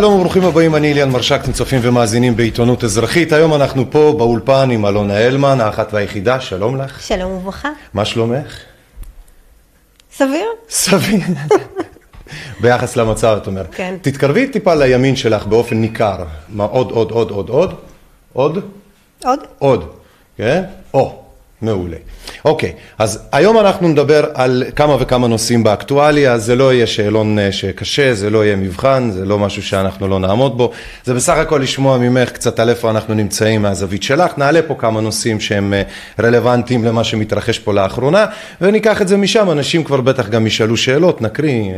שלום וברוכים הבאים, אני אליאן מרשק, אתם צופים ומאזינים בעיתונות אזרחית. היום אנחנו פה באולפן עם אלונה הלמן, האחת והיחידה, שלום לך. שלום וברכה. מה שלומך? סביר? סביר. ביחס למצב, את אומרת. כן. תתקרבי טיפה לימין שלך באופן ניכר. מה, עוד, עוד, עוד, עוד, עוד? עוד? עוד? עוד, כן? או, מעולה. אוקיי, אז היום אנחנו נדבר על כמה וכמה נושאים באקטואליה, זה לא יהיה שאלון אה, שקשה, זה לא יהיה מבחן, זה לא משהו שאנחנו לא נעמוד בו, זה בסך הכל לשמוע ממך קצת על איפה אנחנו נמצאים מהזווית שלך, נעלה פה כמה נושאים שהם אה, רלוונטיים למה שמתרחש פה לאחרונה, וניקח את זה משם, אנשים כבר בטח גם ישאלו שאלות, נקריא אה,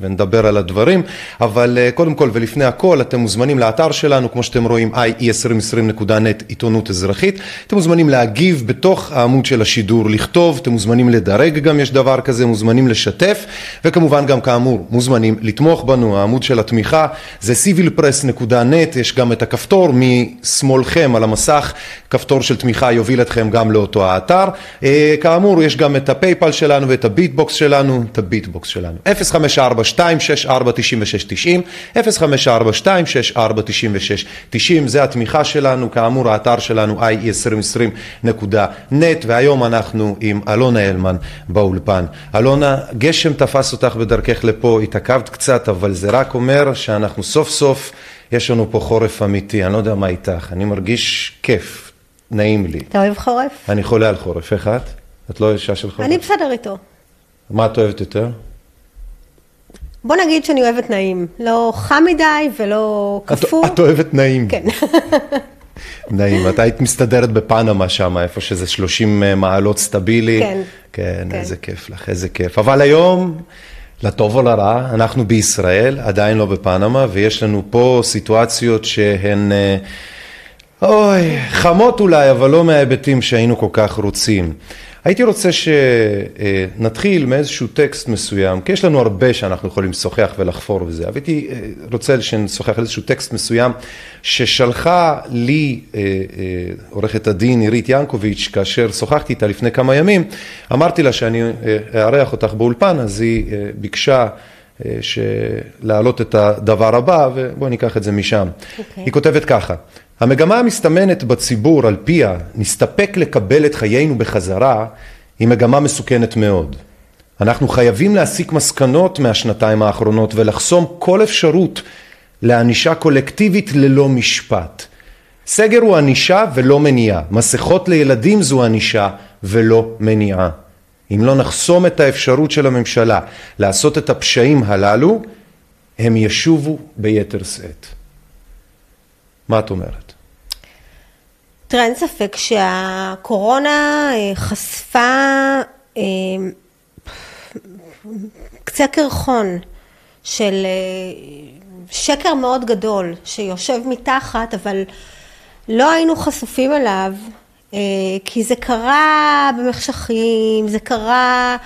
ונדבר על הדברים, אבל קודם כל ולפני הכל, אתם מוזמנים לאתר שלנו, כמו שאתם רואים, ie2020.net, עיתונות אזרחית, אתם מוזמנים להגיב בתוך העמוד של השידור. לכתוב, אתם מוזמנים לדרג גם יש דבר כזה, מוזמנים לשתף וכמובן גם כאמור מוזמנים לתמוך בנו, העמוד של התמיכה זה civilpress.net, יש גם את הכפתור משמאלכם על המסך, כפתור של תמיכה יוביל אתכם גם לאותו האתר, אה, כאמור יש גם את הפייפל שלנו ואת הביטבוקס שלנו, את הביטבוקס שלנו, 054-264-9690, 054-264-9690 זה התמיכה שלנו, כאמור האתר שלנו ie2020.net והיום אנחנו עם אלונה הלמן באולפן. אלונה, גשם תפס אותך בדרכך לפה, התעכבת קצת, אבל זה רק אומר שאנחנו סוף סוף, יש לנו פה חורף אמיתי, אני לא יודע מה איתך, אני מרגיש כיף, נעים לי. אתה אוהב חורף? אני חולה על חורף, איך את? את לא אישה של חורף? אני בסדר איתו. מה את אוהבת יותר? בוא נגיד שאני אוהבת נעים, לא חם מדי ולא קפוא. את, את אוהבת נעים. כן. נעים, את היית מסתדרת בפנמה שם, איפה שזה 30 אה, מעלות סטבילי. כן. כן, כן. איזה כיף לך, איזה כיף. אבל היום, לטוב או לרע, אנחנו בישראל, עדיין לא בפנמה, ויש לנו פה סיטואציות שהן, אה, אוי, חמות אולי, אבל לא מההיבטים שהיינו כל כך רוצים. הייתי רוצה שנתחיל מאיזשהו טקסט מסוים, כי יש לנו הרבה שאנחנו יכולים לשוחח ולחפור וזה, אבל הייתי אה, רוצה שנשוחח על איזשהו טקסט מסוים ששלחה לי אה, אה, עורכת הדין עירית ינקוביץ', כאשר שוחחתי איתה לפני כמה ימים, אמרתי לה שאני אארח אותך באולפן, אז היא ביקשה להעלות את הדבר הבא, ובואי ניקח את זה משם. Okay. אוקיי. היא כותבת ככה, המגמה המסתמנת בציבור על פיה נסתפק לקבל את חיינו בחזרה היא מגמה מסוכנת מאוד. אנחנו חייבים להסיק מסקנות מהשנתיים האחרונות ולחסום כל אפשרות לענישה קולקטיבית ללא משפט. סגר הוא ענישה ולא מניעה, מסכות לילדים זו ענישה ולא מניעה. אם לא נחסום את האפשרות של הממשלה לעשות את הפשעים הללו, הם ישובו ביתר שאת. מה את אומרת? תראה, אין ספק שהקורונה אה, חשפה אה, קצה קרחון של אה, שקר מאוד גדול שיושב מתחת, אבל לא היינו חשופים אליו, כי זה קרה במחשכים, זה קרה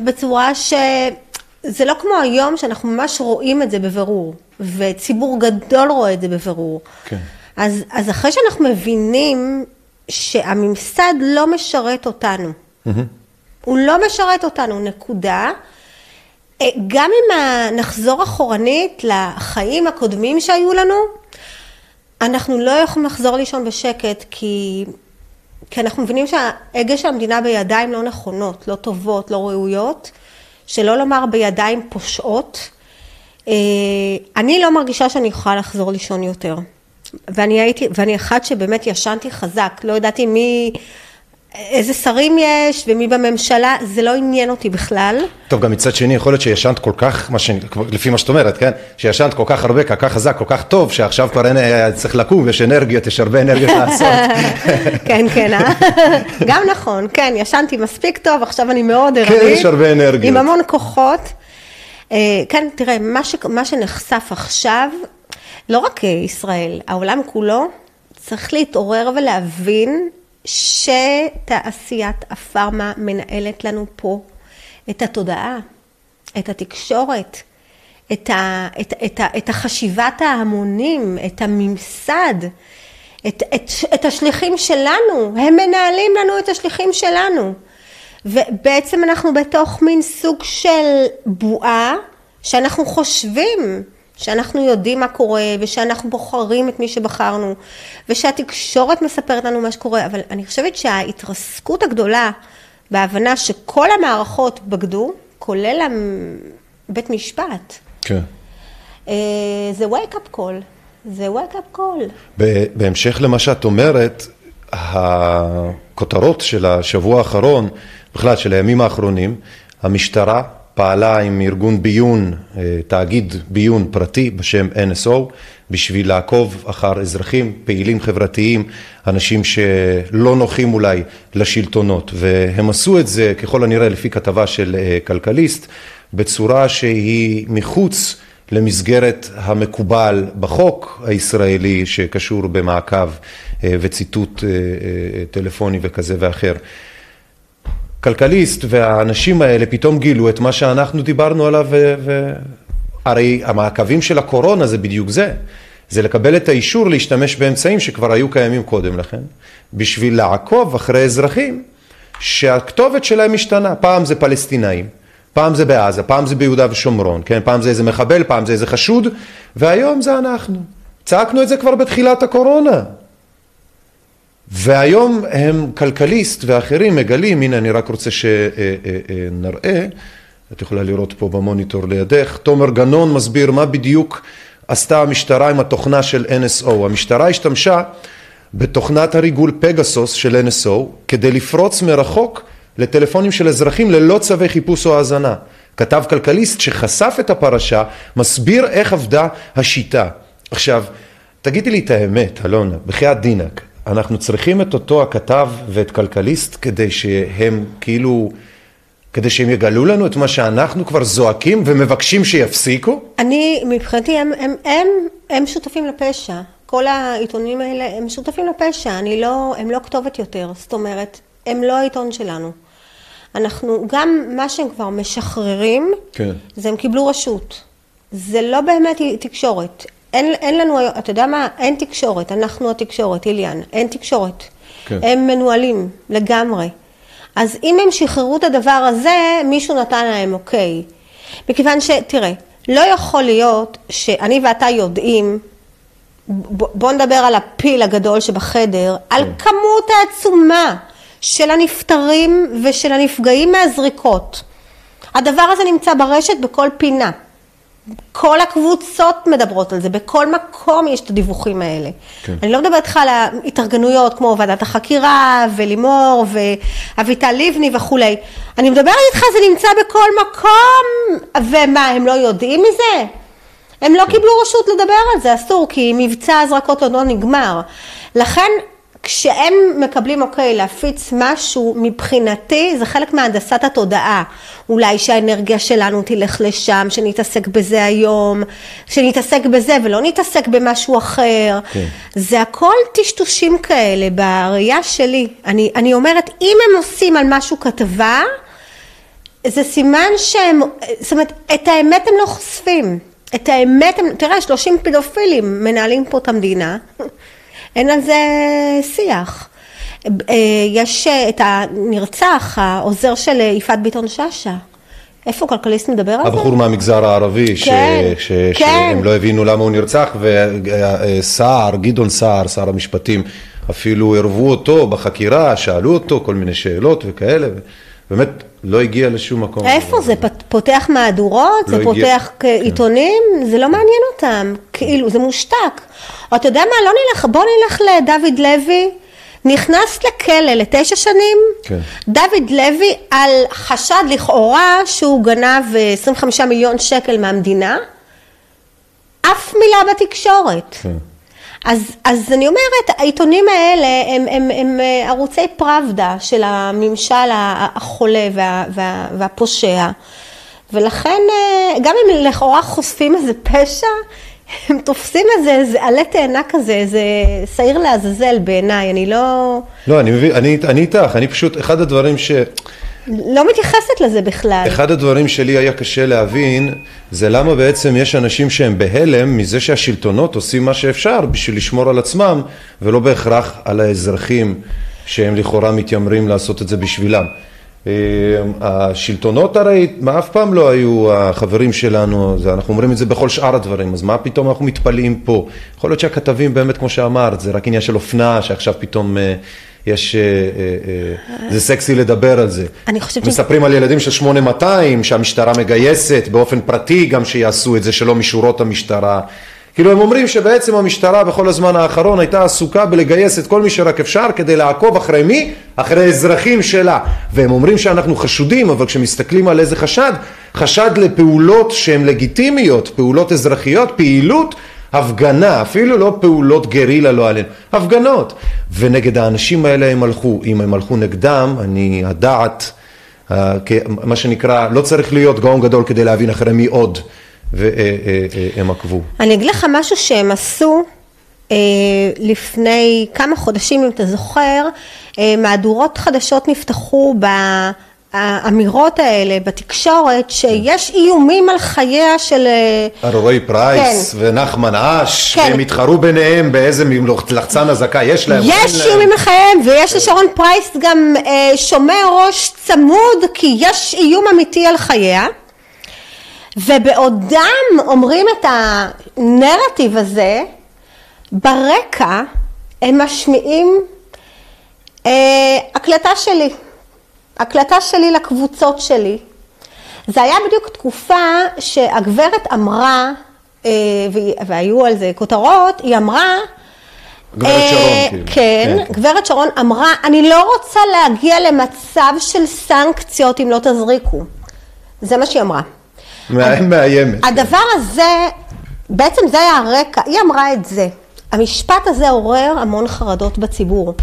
בצורה ש... זה לא כמו היום שאנחנו ממש רואים את זה בבירור, וציבור גדול רואה את זה בבירור. כן. אז, אז אחרי שאנחנו מבינים שהממסד לא משרת אותנו, mm-hmm. הוא לא משרת אותנו, נקודה. אה, גם אם נחזור אחורנית לחיים הקודמים שהיו לנו, אנחנו לא יכולים לחזור לישון בשקט, כי, כי אנחנו מבינים שההגה של המדינה בידיים לא נכונות, לא טובות, לא ראויות, שלא לומר בידיים פושעות. אה, אני לא מרגישה שאני יכולה לחזור לישון יותר. ואני הייתי, ואני אחת שבאמת ישנתי חזק, לא ידעתי מי, איזה שרים יש ומי בממשלה, זה לא עניין אותי בכלל. טוב, גם מצד שני, יכול להיות שישנת כל כך, מה ש... לפי מה שאת אומרת, כן? שישנת כל כך הרבה, כל כך חזק, כל כך טוב, שעכשיו כבר אין, צריך לקום, יש אנרגיות, יש הרבה אנרגיות לעשות. כן, כן, אה? גם נכון, כן, ישנתי מספיק טוב, עכשיו אני מאוד ערנית. כן, יש הרבה אנרגיות. עם המון כוחות. אה, כן, תראה, מה, ש... מה שנחשף עכשיו, לא רק ישראל, העולם כולו צריך להתעורר ולהבין שתעשיית הפארמה מנהלת לנו פה את התודעה, את התקשורת, את, ה, את, את, את, את החשיבת ההמונים, את הממסד, את, את, את השליחים שלנו, הם מנהלים לנו את השליחים שלנו. ובעצם אנחנו בתוך מין סוג של בועה שאנחנו חושבים שאנחנו יודעים מה קורה, ושאנחנו בוחרים את מי שבחרנו, ושהתקשורת מספרת לנו מה שקורה, אבל אני חושבת שההתרסקות הגדולה בהבנה שכל המערכות בגדו, כולל בית משפט. כן. אה, זה wake up call, זה wake up call. בהמשך למה שאת אומרת, הכותרות של השבוע האחרון, בכלל של הימים האחרונים, המשטרה פעלה עם ארגון ביון, אה, תאגיד ביון פרטי בשם NSO, בשביל לעקוב אחר אזרחים, פעילים חברתיים, אנשים שלא נוחים אולי לשלטונות, והם עשו את זה ככל הנראה לפי כתבה של אה, כלכליסט, בצורה שהיא מחוץ למסגרת המקובל בחוק הישראלי שקשור במעקב אה, וציטוט טלפוני וכזה ואחר. כלכליסט והאנשים האלה פתאום גילו את מה שאנחנו דיברנו עליו והרי המעקבים של הקורונה זה בדיוק זה, זה לקבל את האישור להשתמש באמצעים שכבר היו קיימים קודם לכן, בשביל לעקוב אחרי אזרחים שהכתובת שלהם משתנה, פעם זה פלסטינאים, פעם זה בעזה, פעם זה ביהודה ושומרון, כן? פעם זה איזה מחבל, פעם זה איזה חשוד, והיום זה אנחנו. צעקנו את זה כבר בתחילת הקורונה, והיום הם כלכליסט ואחרים מגלים, הנה אני רק רוצה שנראה, את יכולה לראות פה במוניטור לידך, תומר גנון מסביר מה בדיוק עשתה המשטרה עם התוכנה של NSO. המשטרה השתמשה בתוכנת הריגול פגסוס של NSO כדי לפרוץ מרחוק לטלפונים של אזרחים ללא צווי חיפוש או האזנה. כתב כלכליסט שחשף את הפרשה, מסביר איך עבדה השיטה. עכשיו, תגידי לי את האמת, אלונה, בחייאת דינק, אנחנו צריכים את אותו הכתב ואת כלכליסט כדי שהם כאילו, כדי שהם יגלו לנו את מה שאנחנו כבר זועקים ומבקשים שיפסיקו? אני, מבחינתי, הם, הם, הם, הם שותפים לפשע. כל העיתונים האלה הם שותפים לפשע, אני לא, הם לא כתובת יותר, זאת אומרת, הם לא העיתון שלנו. אנחנו, גם מה שהם כבר משחררים, כן. זה הם קיבלו רשות. זה לא באמת תקשורת. אין, אין לנו, אתה יודע מה? אין תקשורת, אנחנו התקשורת, איליאן, אין תקשורת. כן. הם מנוהלים לגמרי. אז אם הם שחררו את הדבר הזה, מישהו נתן להם אוקיי. מכיוון ש, תראה, לא יכול להיות שאני ואתה יודעים, בוא נדבר על הפיל הגדול שבחדר, כן. על כמות העצומה של הנפטרים ושל הנפגעים מהזריקות. הדבר הזה נמצא ברשת בכל פינה. כל הקבוצות מדברות על זה, בכל מקום יש את הדיווחים האלה. כן. אני לא מדברת איתך על ההתארגנויות כמו ועדת החקירה ולימור ואביטל לבני וכולי. אני מדברת איתך, זה נמצא בכל מקום, ומה, הם לא יודעים מזה? הם לא כן. קיבלו רשות לדבר על זה, אסור, כי מבצע הזרקות עוד לא נגמר. לכן כשהם מקבלים, אוקיי, להפיץ משהו, מבחינתי זה חלק מהנדסת התודעה. אולי שהאנרגיה שלנו תלך לשם, שנתעסק בזה היום, שנתעסק בזה ולא נתעסק במשהו אחר. כן. זה הכל טשטושים כאלה בראייה שלי. אני, אני אומרת, אם הם עושים על משהו כתבה, זה סימן שהם, זאת אומרת, את האמת הם לא חושפים. את האמת הם, תראה, 30 פדופילים מנהלים פה את המדינה. אין על זה שיח. אה, יש אה, את הנרצח, העוזר של אה, יפעת ביטון שאשא. איפה כלכליסט מדבר על זה? הבחור מהמגזר הערבי, כן, ש, ש, כן. שהם לא הבינו למה הוא נרצח, וסער, גדעון סער, שר המשפטים, אפילו ערבו אותו בחקירה, שאלו אותו כל מיני שאלות וכאלה, באמת לא הגיע לשום מקום. איפה זה? פותח מהדורות? לא זה הגיע... פותח כן. עיתונים? זה לא מעניין אותם, כאילו, זה מושתק. או אתה יודע מה, לא נלך, בוא נלך לדוד לוי, נכנס לכלא לתשע שנים, כן. דוד לוי על חשד לכאורה שהוא גנב 25 מיליון שקל מהמדינה, אף מילה בתקשורת. כן. אז, אז אני אומרת, העיתונים האלה הם, הם, הם אה, ערוצי פראבדה של הממשל החולה וה, וה, והפושע, ולכן אה, גם אם לכאורה חושפים איזה פשע, הם תופסים איזה, איזה עלה תאנה כזה, איזה שעיר לעזאזל בעיניי, אני לא... לא, אני מבין, אני, אני איתך, אני פשוט, אחד הדברים ש... לא מתייחסת לזה בכלל. אחד הדברים שלי היה קשה להבין, זה למה בעצם יש אנשים שהם בהלם מזה שהשלטונות עושים מה שאפשר בשביל לשמור על עצמם, ולא בהכרח על האזרחים שהם לכאורה מתיימרים לעשות את זה בשבילם. אה, השלטונות הרי אף פעם לא היו החברים שלנו, אנחנו אומרים את זה בכל שאר הדברים, אז מה פתאום אנחנו מתפלאים פה? יכול להיות שהכתבים באמת, כמו שאמרת, זה רק עניין של אופנה, שעכשיו פתאום אה, יש, זה סקסי לדבר על זה. אני חושבת מספרים ש... על ילדים של 8200, שהמשטרה מגייסת באופן פרטי גם שיעשו את זה, שלא משורות המשטרה. כאילו הם אומרים שבעצם המשטרה בכל הזמן האחרון הייתה עסוקה בלגייס את כל מי שרק אפשר כדי לעקוב אחרי מי? אחרי אזרחים שלה. והם אומרים שאנחנו חשודים, אבל כשמסתכלים על איזה חשד, חשד לפעולות שהן לגיטימיות, פעולות אזרחיות, פעילות, הפגנה, אפילו לא פעולות גרילה לא עלינו, הפגנות. ונגד האנשים האלה הם הלכו. אם הם הלכו נגדם, אני, הדעת, מה שנקרא, לא צריך להיות גאון גדול כדי להבין אחרי מי עוד. והם עקבו. אני אגיד לך משהו שהם עשו אה, לפני כמה חודשים, אם אתה זוכר, אה, מהדורות חדשות נפתחו באמירות האלה בתקשורת, שיש איומים על חייה של... אלרועי פרייס כן. ונחמן אש, כן. והם התחרו ביניהם באיזה לחצן אזעקה יש להם. יש איומים על חייהם, ויש לשרון פרייס גם אה, שומר ראש צמוד, כי יש איום אמיתי על חייה. ובעודם אומרים את הנרטיב הזה, ברקע הם משמיעים אה, הקלטה שלי, הקלטה שלי לקבוצות שלי. זה היה בדיוק תקופה שהגברת אמרה, אה, והיו על זה כותרות, היא אמרה, גברת אה, שרון, כאילו. כן, כן, גברת שרון אמרה, אני לא רוצה להגיע למצב של סנקציות אם לא תזריקו. זה מה שהיא אמרה. מאיימת. הדבר הזה, בעצם זה היה הרקע, היא אמרה את זה. המשפט הזה עורר המון חרדות בציבור.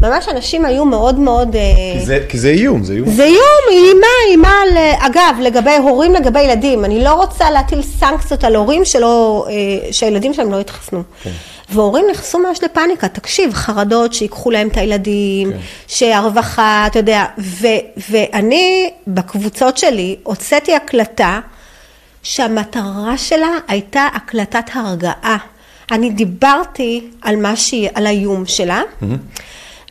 ממש אנשים היו מאוד מאוד... אה, כי זה, כי זה איום, זה איום. זה איום, אימה, אימה, אגב, לגבי הורים לגבי ילדים. אני לא רוצה להטיל סנקציות על הורים שלא, אה, שהילדים שלהם לא יתחסנו. כן. והורים נכנסו ממש לפאניקה, תקשיב, חרדות שיקחו להם את הילדים, כן. שהרווחה, אתה יודע, ו, ואני בקבוצות שלי הוצאתי הקלטה שהמטרה שלה הייתה הקלטת הרגעה. אני דיברתי על מה שהיא, על האיום שלה, mm-hmm.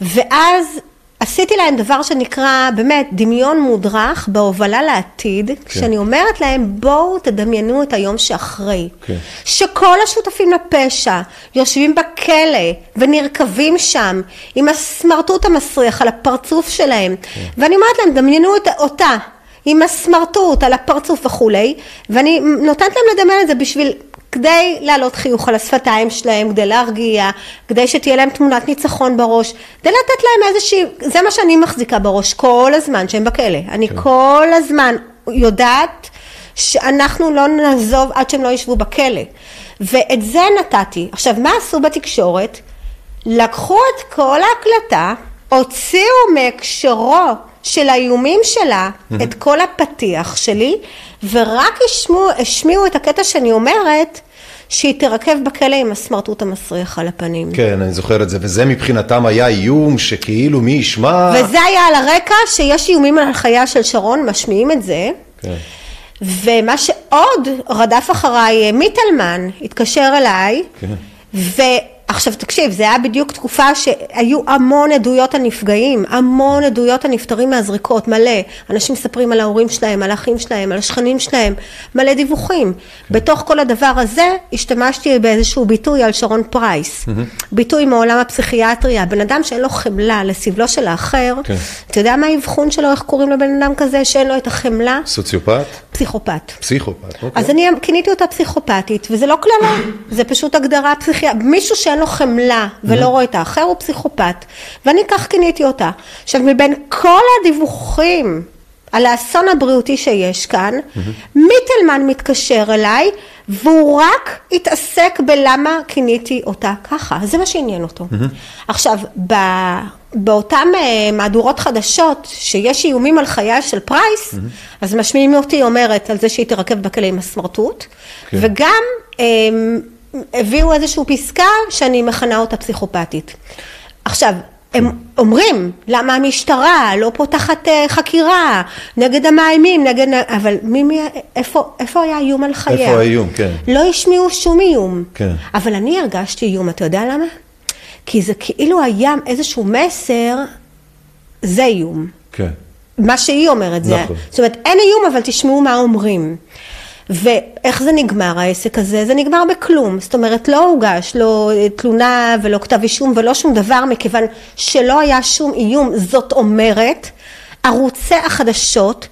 ואז עשיתי להם דבר שנקרא באמת דמיון מודרך בהובלה לעתיד, כן. כשאני אומרת להם בואו תדמיינו את היום שאחרי. כן. שכל השותפים לפשע יושבים בכלא ונרקבים שם עם הסמרטוט המסריח על הפרצוף שלהם. כן. ואני אומרת להם דמיינו את, אותה. עם הסמרטוט על הפרצוף וכולי, ואני נותנת להם לדמיין את זה בשביל, כדי להעלות חיוך על השפתיים שלהם, כדי להרגיע, כדי שתהיה להם תמונת ניצחון בראש, כדי לתת להם איזושהי, זה מה שאני מחזיקה בראש כל הזמן שהם בכלא. אני כן. כל הזמן יודעת שאנחנו לא נעזוב עד שהם לא ישבו בכלא. ואת זה נתתי. עכשיו, מה עשו בתקשורת? לקחו את כל ההקלטה, הוציאו מהקשרו של האיומים שלה mm-hmm. את כל הפתיח שלי, ורק השמיעו, השמיעו את הקטע שאני אומרת, שהיא תרכב בכלא עם הסמרטוט המסריח על הפנים. כן, אני זוכר את זה, וזה מבחינתם היה איום שכאילו מי ישמע... וזה היה על הרקע שיש איומים על החיה של שרון, משמיעים את זה. כן. ומה שעוד רדף אחריי, מיטלמן התקשר אליי, כן. ו... עכשיו תקשיב, זה היה בדיוק תקופה שהיו המון עדויות על נפגעים, המון עדויות על נפטרים מהזריקות, מלא. אנשים מספרים על ההורים שלהם, על האחים שלהם, על השכנים שלהם, מלא דיווחים. כן. בתוך כל הדבר הזה השתמשתי באיזשהו ביטוי על שרון פרייס. Mm-hmm. ביטוי מעולם הפסיכיאטריה, בן אדם שאין לו חמלה לסבלו של האחר, כן. אתה יודע מה האבחון שלו, איך קוראים לבן אדם כזה שאין לו את החמלה? סוציופט? פסיכופת. פסיכופת, אוקיי. אז אני כיניתי אותה פסיכופתית, וזה לא קללה, זה פשוט הגדרה פסיכיאטרית. מישהו שאין לו חמלה ולא רואה את האחר הוא פסיכופת, ואני כך כיניתי אותה. עכשיו, מבין כל הדיווחים על האסון הבריאותי שיש כאן, מיטלמן מתקשר אליי, והוא רק התעסק בלמה כיניתי אותה ככה, זה מה שעניין אותו. עכשיו, ב... באותן אה, מהדורות חדשות, שיש איומים על חייה של פרייס, אז משמיעים אותי אומרת על זה שהיא תרכב בכלא עם הסמרטוט, כן. וגם הם, הביאו איזושהי פסקה שאני מכנה אותה פסיכופתית. עכשיו, הם אומרים, למה המשטרה לא פותחת אה, חקירה נגד המאיימים, נגד... אבל מי, מי, איפה, איפה היה איום על חייה? איפה האיום, כן. לא השמיעו שום איום. כן. אבל אני הרגשתי איום, אתה יודע למה? כי זה כאילו היה איזשהו מסר, זה איום. כן. מה שהיא אומרת זה, נכון. זאת אומרת, אין איום, אבל תשמעו מה אומרים. ואיך זה נגמר העסק הזה? זה נגמר בכלום. זאת אומרת, לא הוגש לא תלונה ולא כתב אישום ולא שום דבר, מכיוון שלא היה שום איום. זאת אומרת, ערוצי החדשות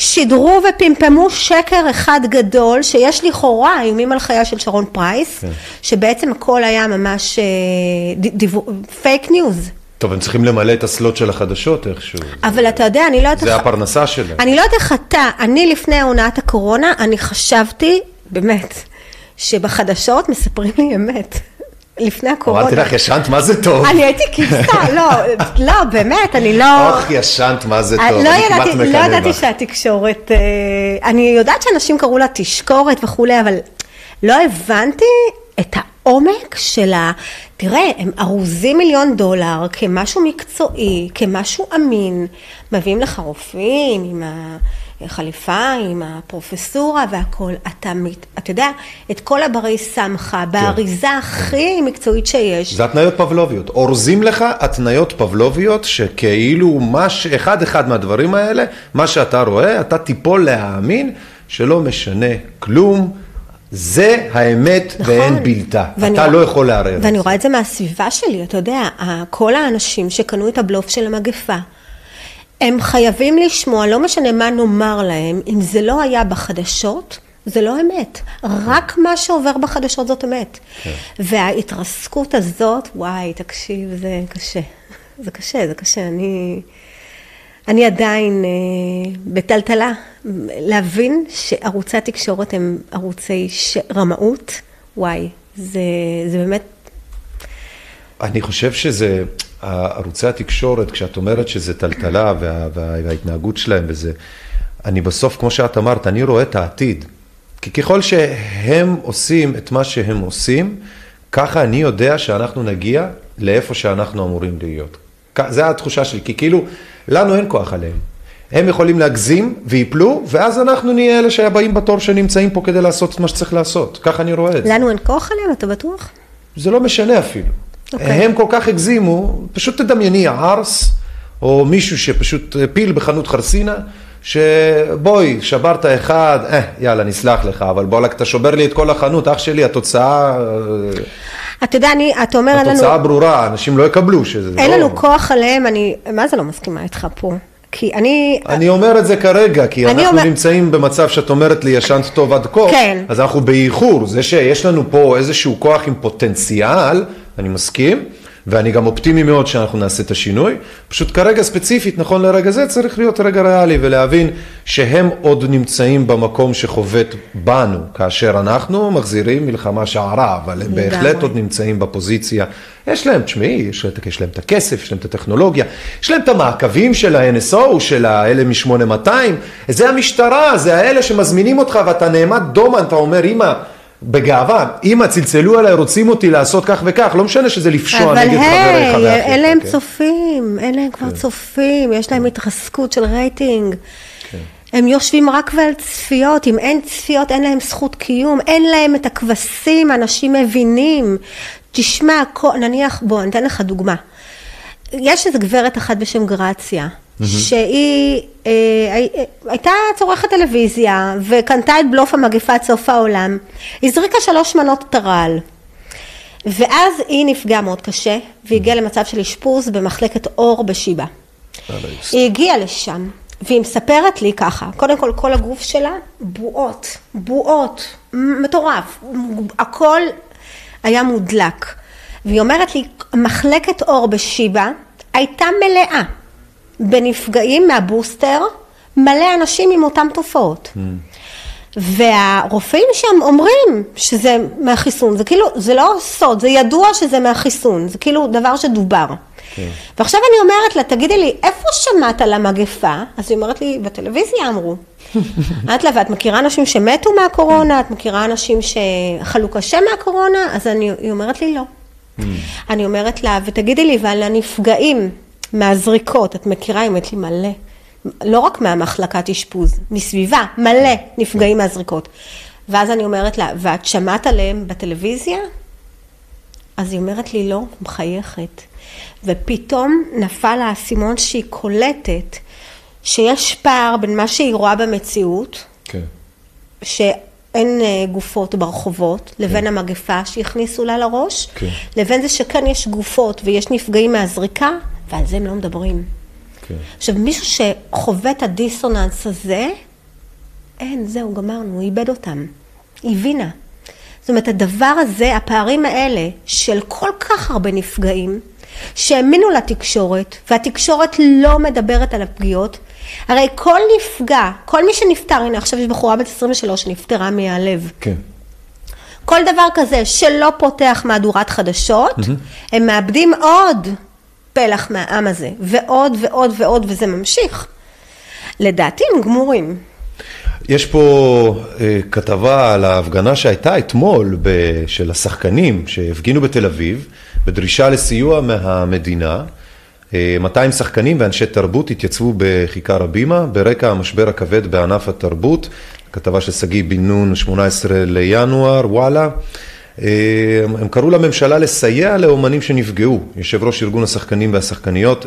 שידרו ופמפמו שקר אחד גדול, שיש לכאורה איומים על חייה של שרון פרייס, כן. שבעצם הכל היה ממש fake news. טוב, הם צריכים למלא את ה slot של החדשות איכשהו. אבל אתה יודע, אני לא יודעת... זה איך- הפרנסה שלהם. אני לא יודעת איך אתה, אני לפני עונת הקורונה, אני חשבתי, באמת, שבחדשות מספרים לי אמת. לפני הקורונה. אמרתי לך, ישנת מה זה טוב. אני הייתי כבשה, לא, לא, באמת, אני לא... אוח, ישנת מה זה טוב. לא אני כמעט ידעתי, לא מקנא ידעתי. שהתקשורת, אה, אני יודעת שאנשים קראו לה תשקורת וכולי, אבל לא הבנתי את העומק של ה... תראה, הם ארוזים מיליון דולר כמשהו מקצועי, כמשהו אמין, מביאים לך רופאים עם החליפה, עם הפרופסורה והכל, אתה, מת- אתה יודע, את כל הברי סמכה, באריזה הכי מקצועית שיש. זה התניות פבלוביות. אורזים לך התניות פבלוביות שכאילו מה ש... אחד אחד מהדברים האלה, מה שאתה רואה, אתה תיפול להאמין שלא משנה כלום. זה האמת ואין בלתה. נכון. אתה לא יכול לערער. ואני. רואה את זה מהסביבה שלי, אתה יודע, כל האנשים שקנו את הבלוף של המגפה, הם חייבים לשמוע, לא משנה מה נאמר להם, אם זה לא היה בחדשות, זה לא אמת. רק מה שעובר בחדשות זאת אמת. כן. וההתרסקות הזאת, וואי, תקשיב, זה קשה. זה קשה, זה קשה. אני, אני עדיין אה, בטלטלה. להבין שערוצי התקשורת הם ערוצי ש... רמאות, וואי, זה, זה באמת אני חושב שזה, ערוצי התקשורת, כשאת אומרת שזה טלטלה וה, וה, וההתנהגות שלהם וזה, אני בסוף, כמו שאת אמרת, אני רואה את העתיד. כי ככל שהם עושים את מה שהם עושים, ככה אני יודע שאנחנו נגיע לאיפה שאנחנו אמורים להיות. זה התחושה שלי, כי כאילו, לנו אין כוח עליהם. הם יכולים להגזים ויפלו, ואז אנחנו נהיה אלה שהבאים בתור שנמצאים פה כדי לעשות את מה שצריך לעשות. ככה אני רואה את זה. לנו אין כוח עליהם, אתה בטוח? זה לא משנה אפילו. Okay. אוקיי. הם כל כך הגזימו, פשוט תדמייני ערס, או מישהו שפשוט פיל בחנות חרסינה, שבואי, שברת אחד, אה, יאללה, נסלח לך, אבל בואלכ, אתה שובר לי את כל החנות, אח שלי, התוצאה, אה, אתה יודע, אני, אתה אומר, אין לנו, התוצאה ברורה, אנשים לא יקבלו שזה אין לא... לנו כוח עליהם, אני, מה זה לא מסכימה איתך פה? כי אני, אני אומר את זה כרגע, כי אנחנו אומר- נמצאים במצב שאת אומרת לי ישנת טוב עד כה, כן. אז אנחנו באיחור. זה שיש לנו פה איזשהו כוח עם פוטנציאל, אני מסכים, ואני גם אופטימי מאוד שאנחנו נעשה את השינוי. פשוט כרגע ספציפית, נכון לרגע זה, צריך להיות רגע ריאלי ולהבין שהם עוד נמצאים במקום שחובט בנו, כאשר אנחנו מחזירים מלחמה שערה, אבל הם. בהחלט עוד נמצאים בפוזיציה. יש להם, תשמעי, יש, להם- יש להם את הכסף, יש להם את הטכנולוגיה, יש להם את המעקבים של ה-NSO, של האלה מ-8200, זה המשטרה, זה האלה שמזמינים אותך ואתה נעמד דומן, אתה אומר, אמא, בגאווה, אמא, צלצלו אליי, רוצים אותי לעשות כך וכך, לא משנה שזה לפשוע אבל נגד חבריך היי, ואחיך. אין להם כן? צופים, אין להם כבר צופים, יש להם התרסקות של רייטינג. הם יושבים רק ועל צפיות, אם אין צפיות אין להם זכות קיום, אין להם את הכבשים, אנשים מבינים. תשמע, נניח, בוא, אני אתן לך דוגמה. יש איזו גברת אחת בשם גרציה, שהיא אה, הי- הייתה צורכת טלוויזיה וקנתה את בלוף המגפה עד סוף העולם. היא הזריקה שלוש מנות טרל. ואז היא נפגעה מאוד קשה, והגיעה למצב של אשפוז במחלקת אור בשיבא. היא הגיעה לשם, והיא מספרת לי ככה, קודם כל, כל הגוף שלה, בועות, בועות, מטורף, הכל היה מודלק. והיא אומרת לי, מחלקת אור בשיבא הייתה מלאה בנפגעים מהבוסטר, מלא אנשים עם אותן תופעות. והרופאים שם אומרים שזה מהחיסון, זה כאילו, זה לא סוד, זה ידוע שזה מהחיסון, זה כאילו דבר שדובר. ועכשיו אני אומרת לה, תגידי לי, איפה שמעת על המגפה? אז היא אומרת לי, בטלוויזיה אמרו. אמרתי לה, ואת מכירה אנשים שמתו מהקורונה? את מכירה אנשים שחלו קשה מהקורונה? אז אני, היא אומרת לי, לא. אני אומרת לה, ותגידי לי, ועל הנפגעים מהזריקות, את מכירה? היא אומרת לי, מלא. לא רק מהמחלקת אשפוז, מסביבה, מלא נפגעים מהזריקות. ואז אני אומרת לה, ואת שמעת עליהם בטלוויזיה? אז היא אומרת לי, לא, מחייכת. ופתאום נפל האסימון שהיא קולטת שיש פער בין מה שהיא רואה במציאות, כן. שאין אה, גופות ברחובות, לבין המגפה שהכניסו לה לראש, כן. לבין זה שכן יש גופות ויש נפגעים מהזריקה, ועל זה הם לא מדברים. כן. עכשיו, מישהו שחווה את הדיסוננס הזה, אין, זהו, גמרנו, הוא איבד אותם. היא הבינה. זאת אומרת, הדבר הזה, הפערים האלה של כל כך הרבה נפגעים, שהאמינו לתקשורת, והתקשורת לא מדברת על הפגיעות, הרי כל נפגע, כל מי שנפטר, הנה עכשיו יש בחורה בת 23 שנפטרה מהלב. כן. כל דבר כזה שלא פותח מהדורת חדשות, הם מאבדים עוד פלח מהעם הזה, ועוד ועוד ועוד, וזה ממשיך. לדעתי הם גמורים. יש פה אה, כתבה על ההפגנה שהייתה אתמול ב, של השחקנים שהפגינו בתל אביב בדרישה לסיוע מהמדינה. אה, 200 שחקנים ואנשי תרבות התייצבו בכיכר הבימה ברקע המשבר הכבד בענף התרבות, כתבה של שגיא בן נון, 18 לינואר, וואלה. אה, הם קראו לממשלה לסייע לאומנים שנפגעו. יושב ראש ארגון השחקנים והשחקניות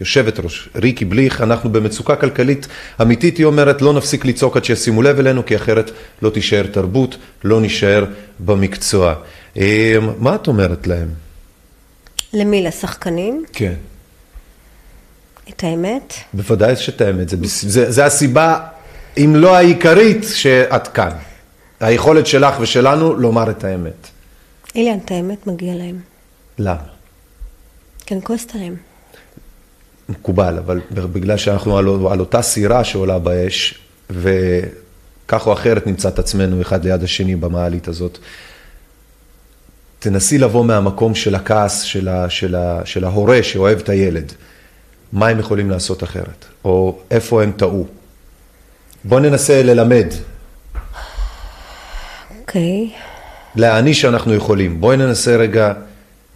יושבת ראש, ריקי בליך, אנחנו במצוקה כלכלית אמיתית, היא אומרת, לא נפסיק לצעוק עד שישימו לב אלינו, כי אחרת לא תישאר תרבות, לא נישאר במקצוע. אה, מה את אומרת להם? למי? לשחקנים? כן. את האמת? בוודאי שאת האמת, זה, זה, זה הסיבה, אם לא העיקרית, שאת כאן. היכולת שלך ושלנו לומר את האמת. אילן, את האמת מגיע להם. למה? כי אני כועסת עליהם. מקובל, אבל בגלל שאנחנו על, על אותה סירה שעולה באש, וכך או אחרת נמצא את עצמנו אחד ליד השני במעלית הזאת, תנסי לבוא מהמקום של הכעס של, ה, של, ה, של ההורה שאוהב את הילד. מה הם יכולים לעשות אחרת? או איפה הם טעו? בואו ננסה ללמד, אוקיי. להעניש שאנחנו יכולים. בואי ננסה רגע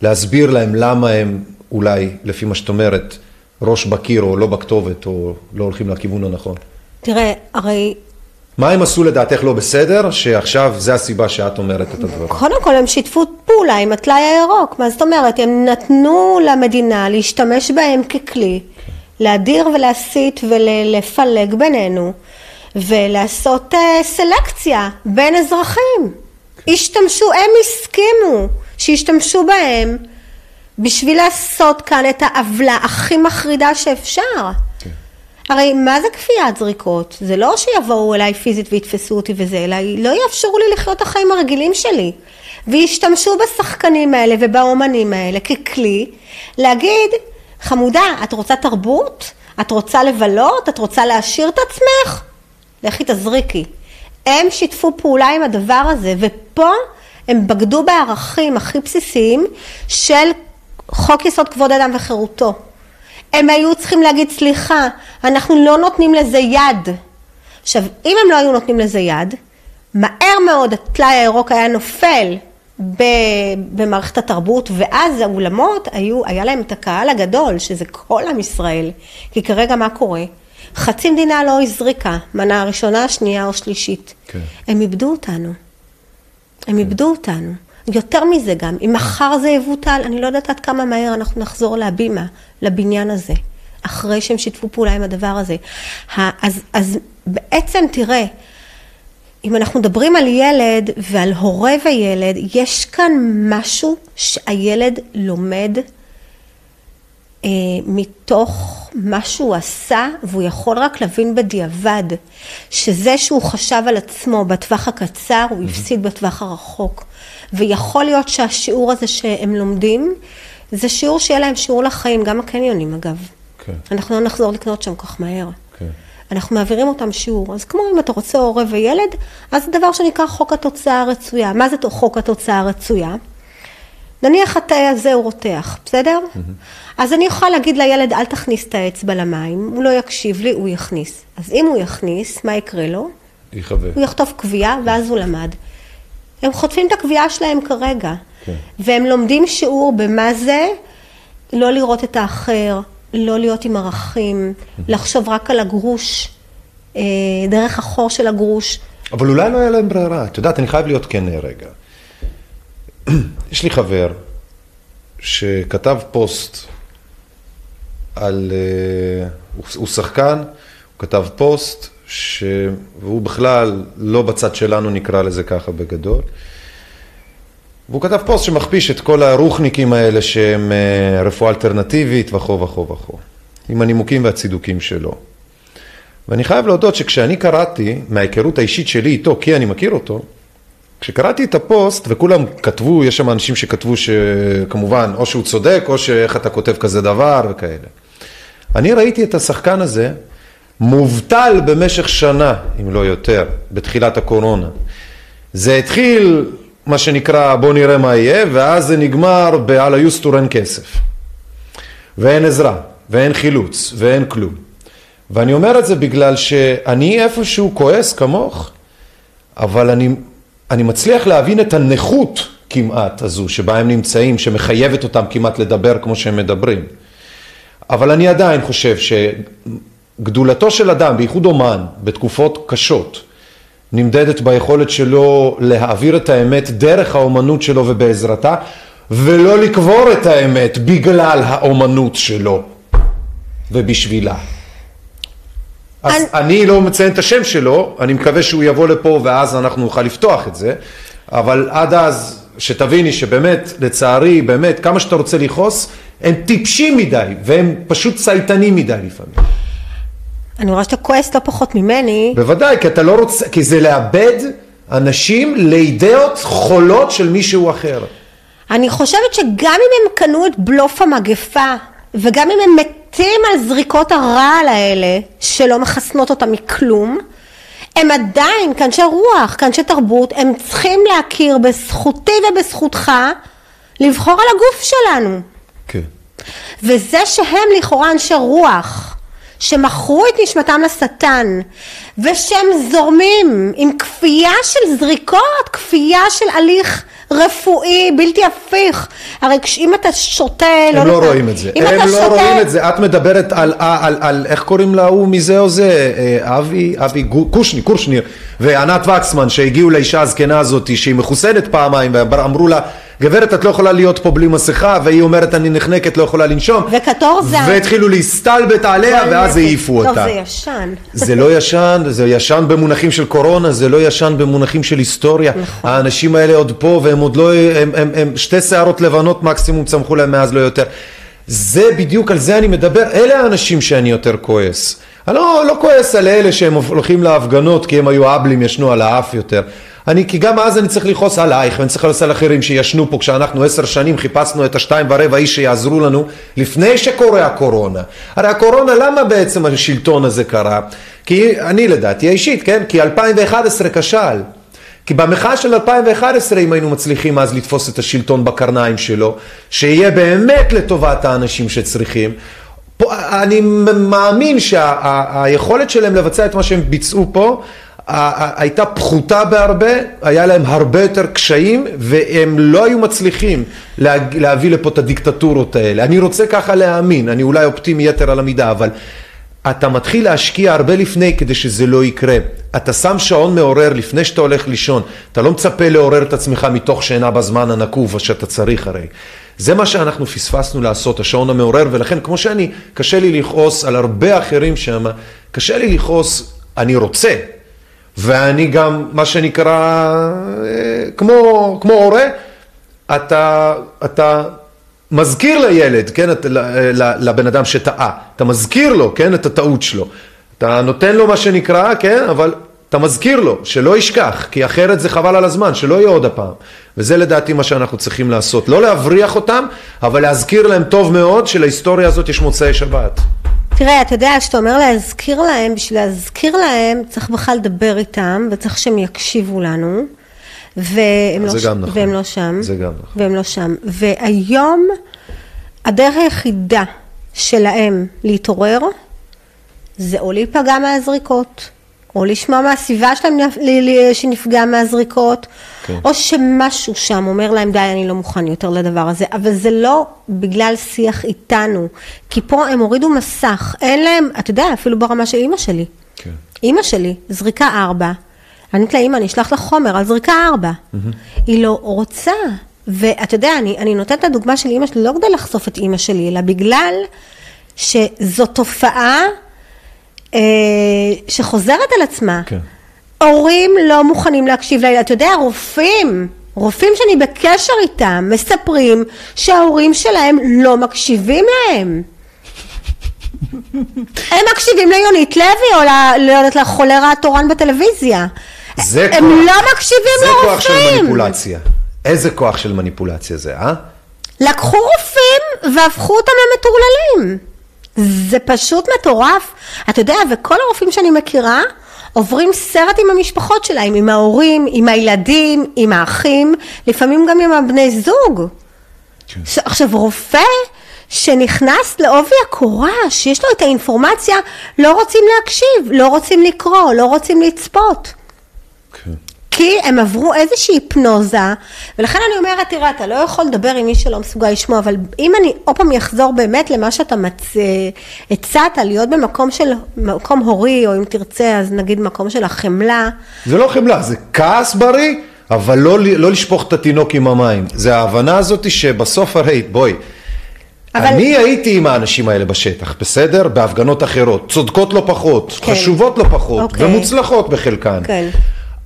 להסביר להם למה הם אולי, לפי מה שאת אומרת, ראש בקיר או לא בכתובת או לא הולכים לכיוון הנכון. תראה, הרי מה הם עשו לדעתך לא בסדר, שעכשיו זה הסיבה שאת אומרת את הדברים? קודם כל הם שיתפו פעולה עם הטלאי הירוק, מה זאת אומרת? הם נתנו למדינה להשתמש בהם ככלי, להדיר ולהסית ולפלג בינינו, ולעשות אה, סלקציה בין אזרחים. השתמשו, הם הסכימו שישתמשו בהם בשביל לעשות כאן את העוולה הכי מחרידה שאפשר. כן. הרי מה זה כפיית זריקות? זה לא שיבואו אליי פיזית ויתפסו אותי וזה, אלא לא יאפשרו לי לחיות את החיים הרגילים שלי. וישתמשו בשחקנים האלה ובאומנים האלה ככלי להגיד, חמודה, את רוצה תרבות? את רוצה לבלות? את רוצה להעשיר את עצמך? לכי תזריקי. הם שיתפו פעולה עם הדבר הזה, ופה הם בגדו בערכים הכי בסיסיים של חוק יסוד כבוד אדם וחירותו. הם היו צריכים להגיד, סליחה, אנחנו לא נותנים לזה יד. עכשיו, אם הם לא היו נותנים לזה יד, מהר מאוד הטלאי הירוק היה נופל במערכת התרבות, ואז האולמות היו, היה להם את הקהל הגדול, שזה כל עם ישראל. כי כרגע מה קורה? חצי מדינה לא הזריקה, מנה ראשונה, שנייה או שלישית. כן. הם איבדו אותנו. הם איבדו אותנו. יותר מזה גם, אם מחר זה יבוטל, אני לא יודעת עד כמה מהר אנחנו נחזור להבימה, לבניין הזה, אחרי שהם שיתפו פעולה עם הדבר הזה. אז, אז בעצם תראה, אם אנחנו מדברים על ילד ועל הורה וילד, יש כאן משהו שהילד לומד מתוך מה שהוא עשה, והוא יכול רק להבין בדיעבד, שזה שהוא חשב על עצמו בטווח הקצר, הוא הפסיד בטווח הרחוק. ויכול להיות שהשיעור הזה שהם לומדים, זה שיעור שיהיה להם שיעור לחיים, גם הקניונים אגב. כן. אנחנו לא נחזור לקנות שם כך מהר. כן. אנחנו מעבירים אותם שיעור. אז כמו אם אתה רוצה הורה וילד, אז זה דבר שנקרא חוק התוצאה הרצויה. מה זה חוק התוצאה הרצויה? נניח התא הזה הוא רותח, בסדר? אז אני יכולה להגיד לילד, אל תכניס את האצבע למים, הוא לא יקשיב לי, הוא יכניס. אז אם הוא יכניס, מה יקרה לו? יכווה. הוא יחטוף קביעה, ואז הוא למד. הם חוטפים את הקביעה שלהם כרגע. כן. והם לומדים שיעור במה זה לא לראות את האחר, לא להיות עם ערכים, לחשוב רק על הגרוש, אה, דרך החור של הגרוש. אבל אולי לא היה להם ברירה. את יודעת, אני חייב להיות כן רגע. יש לי חבר שכתב פוסט על... אה, הוא, הוא שחקן, הוא כתב פוסט, ש... והוא בכלל לא בצד שלנו נקרא לזה ככה בגדול. והוא כתב פוסט שמכפיש את כל הרוחניקים האלה שהם אה, רפואה אלטרנטיבית וכו' וכו' וכו', עם הנימוקים והצידוקים שלו. ואני חייב להודות שכשאני קראתי, מההיכרות האישית שלי איתו, כי אני מכיר אותו, כשקראתי את הפוסט, וכולם כתבו, יש שם אנשים שכתבו שכמובן, או שהוא צודק, או שאיך אתה כותב כזה דבר וכאלה. אני ראיתי את השחקן הזה מובטל במשך שנה, אם לא יותר, בתחילת הקורונה. זה התחיל, מה שנקרא, בוא נראה מה יהיה, ואז זה נגמר ב"על היוסטור אין כסף. ואין עזרה, ואין חילוץ, ואין כלום. ואני אומר את זה בגלל שאני איפשהו כועס כמוך, אבל אני, אני מצליח להבין את הנכות כמעט הזו שבה הם נמצאים, שמחייבת אותם כמעט לדבר כמו שהם מדברים. אבל אני עדיין חושב שגדולתו של אדם, בייחוד אומן, בתקופות קשות, נמדדת ביכולת שלו להעביר את האמת דרך האומנות שלו ובעזרתה, ולא לקבור את האמת בגלל האומנות שלו ובשבילה. אז אני... אני לא מציין את השם שלו, אני מקווה שהוא יבוא לפה ואז אנחנו נוכל לפתוח את זה, אבל עד אז שתביני שבאמת, לצערי, באמת, כמה שאתה רוצה לכעוס, הם טיפשים מדי, והם פשוט צייתנים מדי לפעמים. אני רואה שאתה כועס לא פחות ממני. בוודאי, כי אתה לא רוצה, כי זה לאבד אנשים לאידאות חולות של מישהו אחר. אני חושבת שגם אם הם קנו את בלוף המגפה, וגם אם הם מתים על זריקות הרעל האלה, שלא מחסנות אותם מכלום, הם עדיין, כאנשי רוח, כאנשי תרבות, הם צריכים להכיר בזכותי ובזכותך לבחור על הגוף שלנו. כן. וזה שהם לכאורה אנשי רוח, שמכרו את נשמתם לשטן, ושהם זורמים עם כפייה של זריקות, כפייה של הליך רפואי בלתי הפיך. הרי אם אתה שותה, הם לא, לא רואים את זה. הם לא שותה... רואים את זה. את מדברת על, על, על, על איך קוראים להוא מזה או זה? אה, אבי, אבי קושניר, קושניר, וענת וקסמן שהגיעו לאישה הזקנה הזאת שהיא מחוסנת פעמיים ואמרו לה גברת את לא יכולה להיות פה בלי מסכה והיא אומרת אני נחנקת לא יכולה לנשום וקטור זה והתחילו להסתלבט עליה ואז העיפו אותה. טוב זה ישן. זה לא ישן, זה ישן במונחים של קורונה, זה לא ישן במונחים של היסטוריה. נכון. האנשים האלה עוד פה והם עוד לא, הם, הם, הם שתי שערות לבנות מקסימום צמחו להם מאז לא יותר. זה בדיוק על זה אני מדבר, אלה האנשים שאני יותר כועס. אני לא, לא כועס על אלה שהם הולכים להפגנות כי הם היו אבלים ישנו על האף יותר. אני, כי גם אז אני צריך לכעוס עלייך ואני צריך לכעוס על אחרים שישנו פה כשאנחנו עשר שנים חיפשנו את השתיים ורבע איש שיעזרו לנו לפני שקורה הקורונה. הרי הקורונה למה בעצם השלטון הזה קרה? כי אני לדעתי האישית, כן? כי 2011 כשל. כי במחאה של 2011 אם היינו מצליחים אז לתפוס את השלטון בקרניים שלו, שיהיה באמת לטובת האנשים שצריכים, פה, אני מאמין שהיכולת שה, שלהם לבצע את מה שהם ביצעו פה הייתה פחותה בהרבה, היה להם הרבה יותר קשיים והם לא היו מצליחים לה, להביא לפה את הדיקטטורות האלה. אני רוצה ככה להאמין, אני אולי אופטימי יתר על המידה, אבל אתה מתחיל להשקיע הרבה לפני כדי שזה לא יקרה. אתה שם שעון מעורר לפני שאתה הולך לישון, אתה לא מצפה לעורר את עצמך מתוך שינה בזמן הנקוב שאתה צריך הרי. זה מה שאנחנו פספסנו לעשות, השעון המעורר, ולכן כמו שאני, קשה לי לכעוס על הרבה אחרים שם, קשה לי לכעוס, אני רוצה, ואני גם, מה שנקרא, אה, כמו, כמו הורה, אתה, אתה מזכיר לילד, כן, את, לבן אדם שטעה, אתה מזכיר לו, כן, את הטעות שלו. אתה נותן לו מה שנקרא, כן, אבל אתה מזכיר לו, שלא ישכח, כי אחרת זה חבל על הזמן, שלא יהיה עוד הפעם. וזה לדעתי מה שאנחנו צריכים לעשות. לא להבריח אותם, אבל להזכיר להם טוב מאוד שלהיסטוריה הזאת יש מוצאי שבת. תראה, אתה יודע, כשאתה אומר להזכיר להם, בשביל להזכיר להם צריך בכלל לדבר איתם, וצריך שהם יקשיבו לנו, והם, לא, ש... נכון. והם לא שם. זה גם נכון. והם לא שם. והיום, הדרך היחידה שלהם להתעורר, זה או להיפגע מהזריקות, או לשמוע מהסביבה שלהם שנפגע מהזריקות, כן. או שמשהו שם אומר להם די אני לא מוכן יותר לדבר הזה, אבל זה לא בגלל שיח איתנו, כי פה הם הורידו מסך, אין להם, אתה יודע, אפילו ברמה של אימא שלי. כן. אימא שלי, זריקה ארבע, אני אומרת לה אימא אני אשלח לך חומר על זריקה ארבע, mm-hmm. היא לא רוצה, ואתה יודע, אני, אני נותנת את הדוגמה של אימא שלי לא כדי לחשוף את אימא שלי, אלא בגלל שזו תופעה שחוזרת על עצמה. כן. הורים לא מוכנים להקשיב לילד. אתה יודע, רופאים, רופאים שאני בקשר איתם, מספרים שההורים שלהם לא מקשיבים להם. הם מקשיבים ליונית לוי או ל- לא יודעת, לחולרה התורן בטלוויזיה. זה הם כוח. לא מקשיבים זה לרופאים. כוח של מניפולציה. איזה כוח של מניפולציה זה, אה? לקחו רופאים והפכו אותם למטורללים. זה פשוט מטורף. אתה יודע, וכל הרופאים שאני מכירה עוברים סרט עם המשפחות שלהם, עם ההורים, עם הילדים, עם האחים, לפעמים גם עם הבני זוג. כן. עכשיו, רופא שנכנס לעובי הקורה, שיש לו את האינפורמציה, לא רוצים להקשיב, לא רוצים לקרוא, לא רוצים לצפות. כן. כי הם עברו איזושהי היפנוזה, ולכן אני אומרת, תראה, אתה לא יכול לדבר עם מי שלא מסוגל לשמוע, אבל אם אני עוד פעם אחזור באמת למה שאתה מצ... הצעת, להיות במקום של, מקום הורי, או אם תרצה, אז נגיד מקום של החמלה, זה לא חמלה, זה כעס בריא, אבל לא, לא לשפוך את התינוק עם המים. זה ההבנה הזאת שבסוף הרי, בואי, אבל- אני הייתי עם האנשים האלה בשטח, בסדר? בהפגנות אחרות, צודקות לא פחות, כן. חשובות לא פחות, אוקיי. ומוצלחות בחלקן. כן.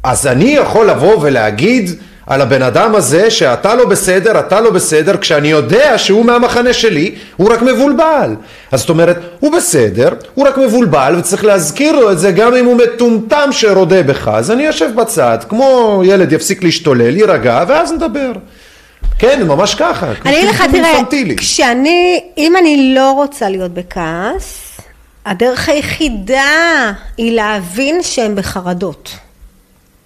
אז אני יכול לבוא ולהגיד על הבן אדם הזה שאתה לא בסדר, אתה לא בסדר, כשאני יודע שהוא מהמחנה שלי, הוא רק מבולבל. אז זאת אומרת, הוא בסדר, הוא רק מבולבל, וצריך להזכיר לו את זה גם אם הוא מטומטם שרודה בך. אז אני יושב בצד, כמו ילד יפסיק להשתולל, יירגע, ואז נדבר. כן, ממש ככה. אני אגיד לך, תראה. כשאני, אם אני לא רוצה להיות בכעס, הדרך היחידה היא להבין שהם בחרדות.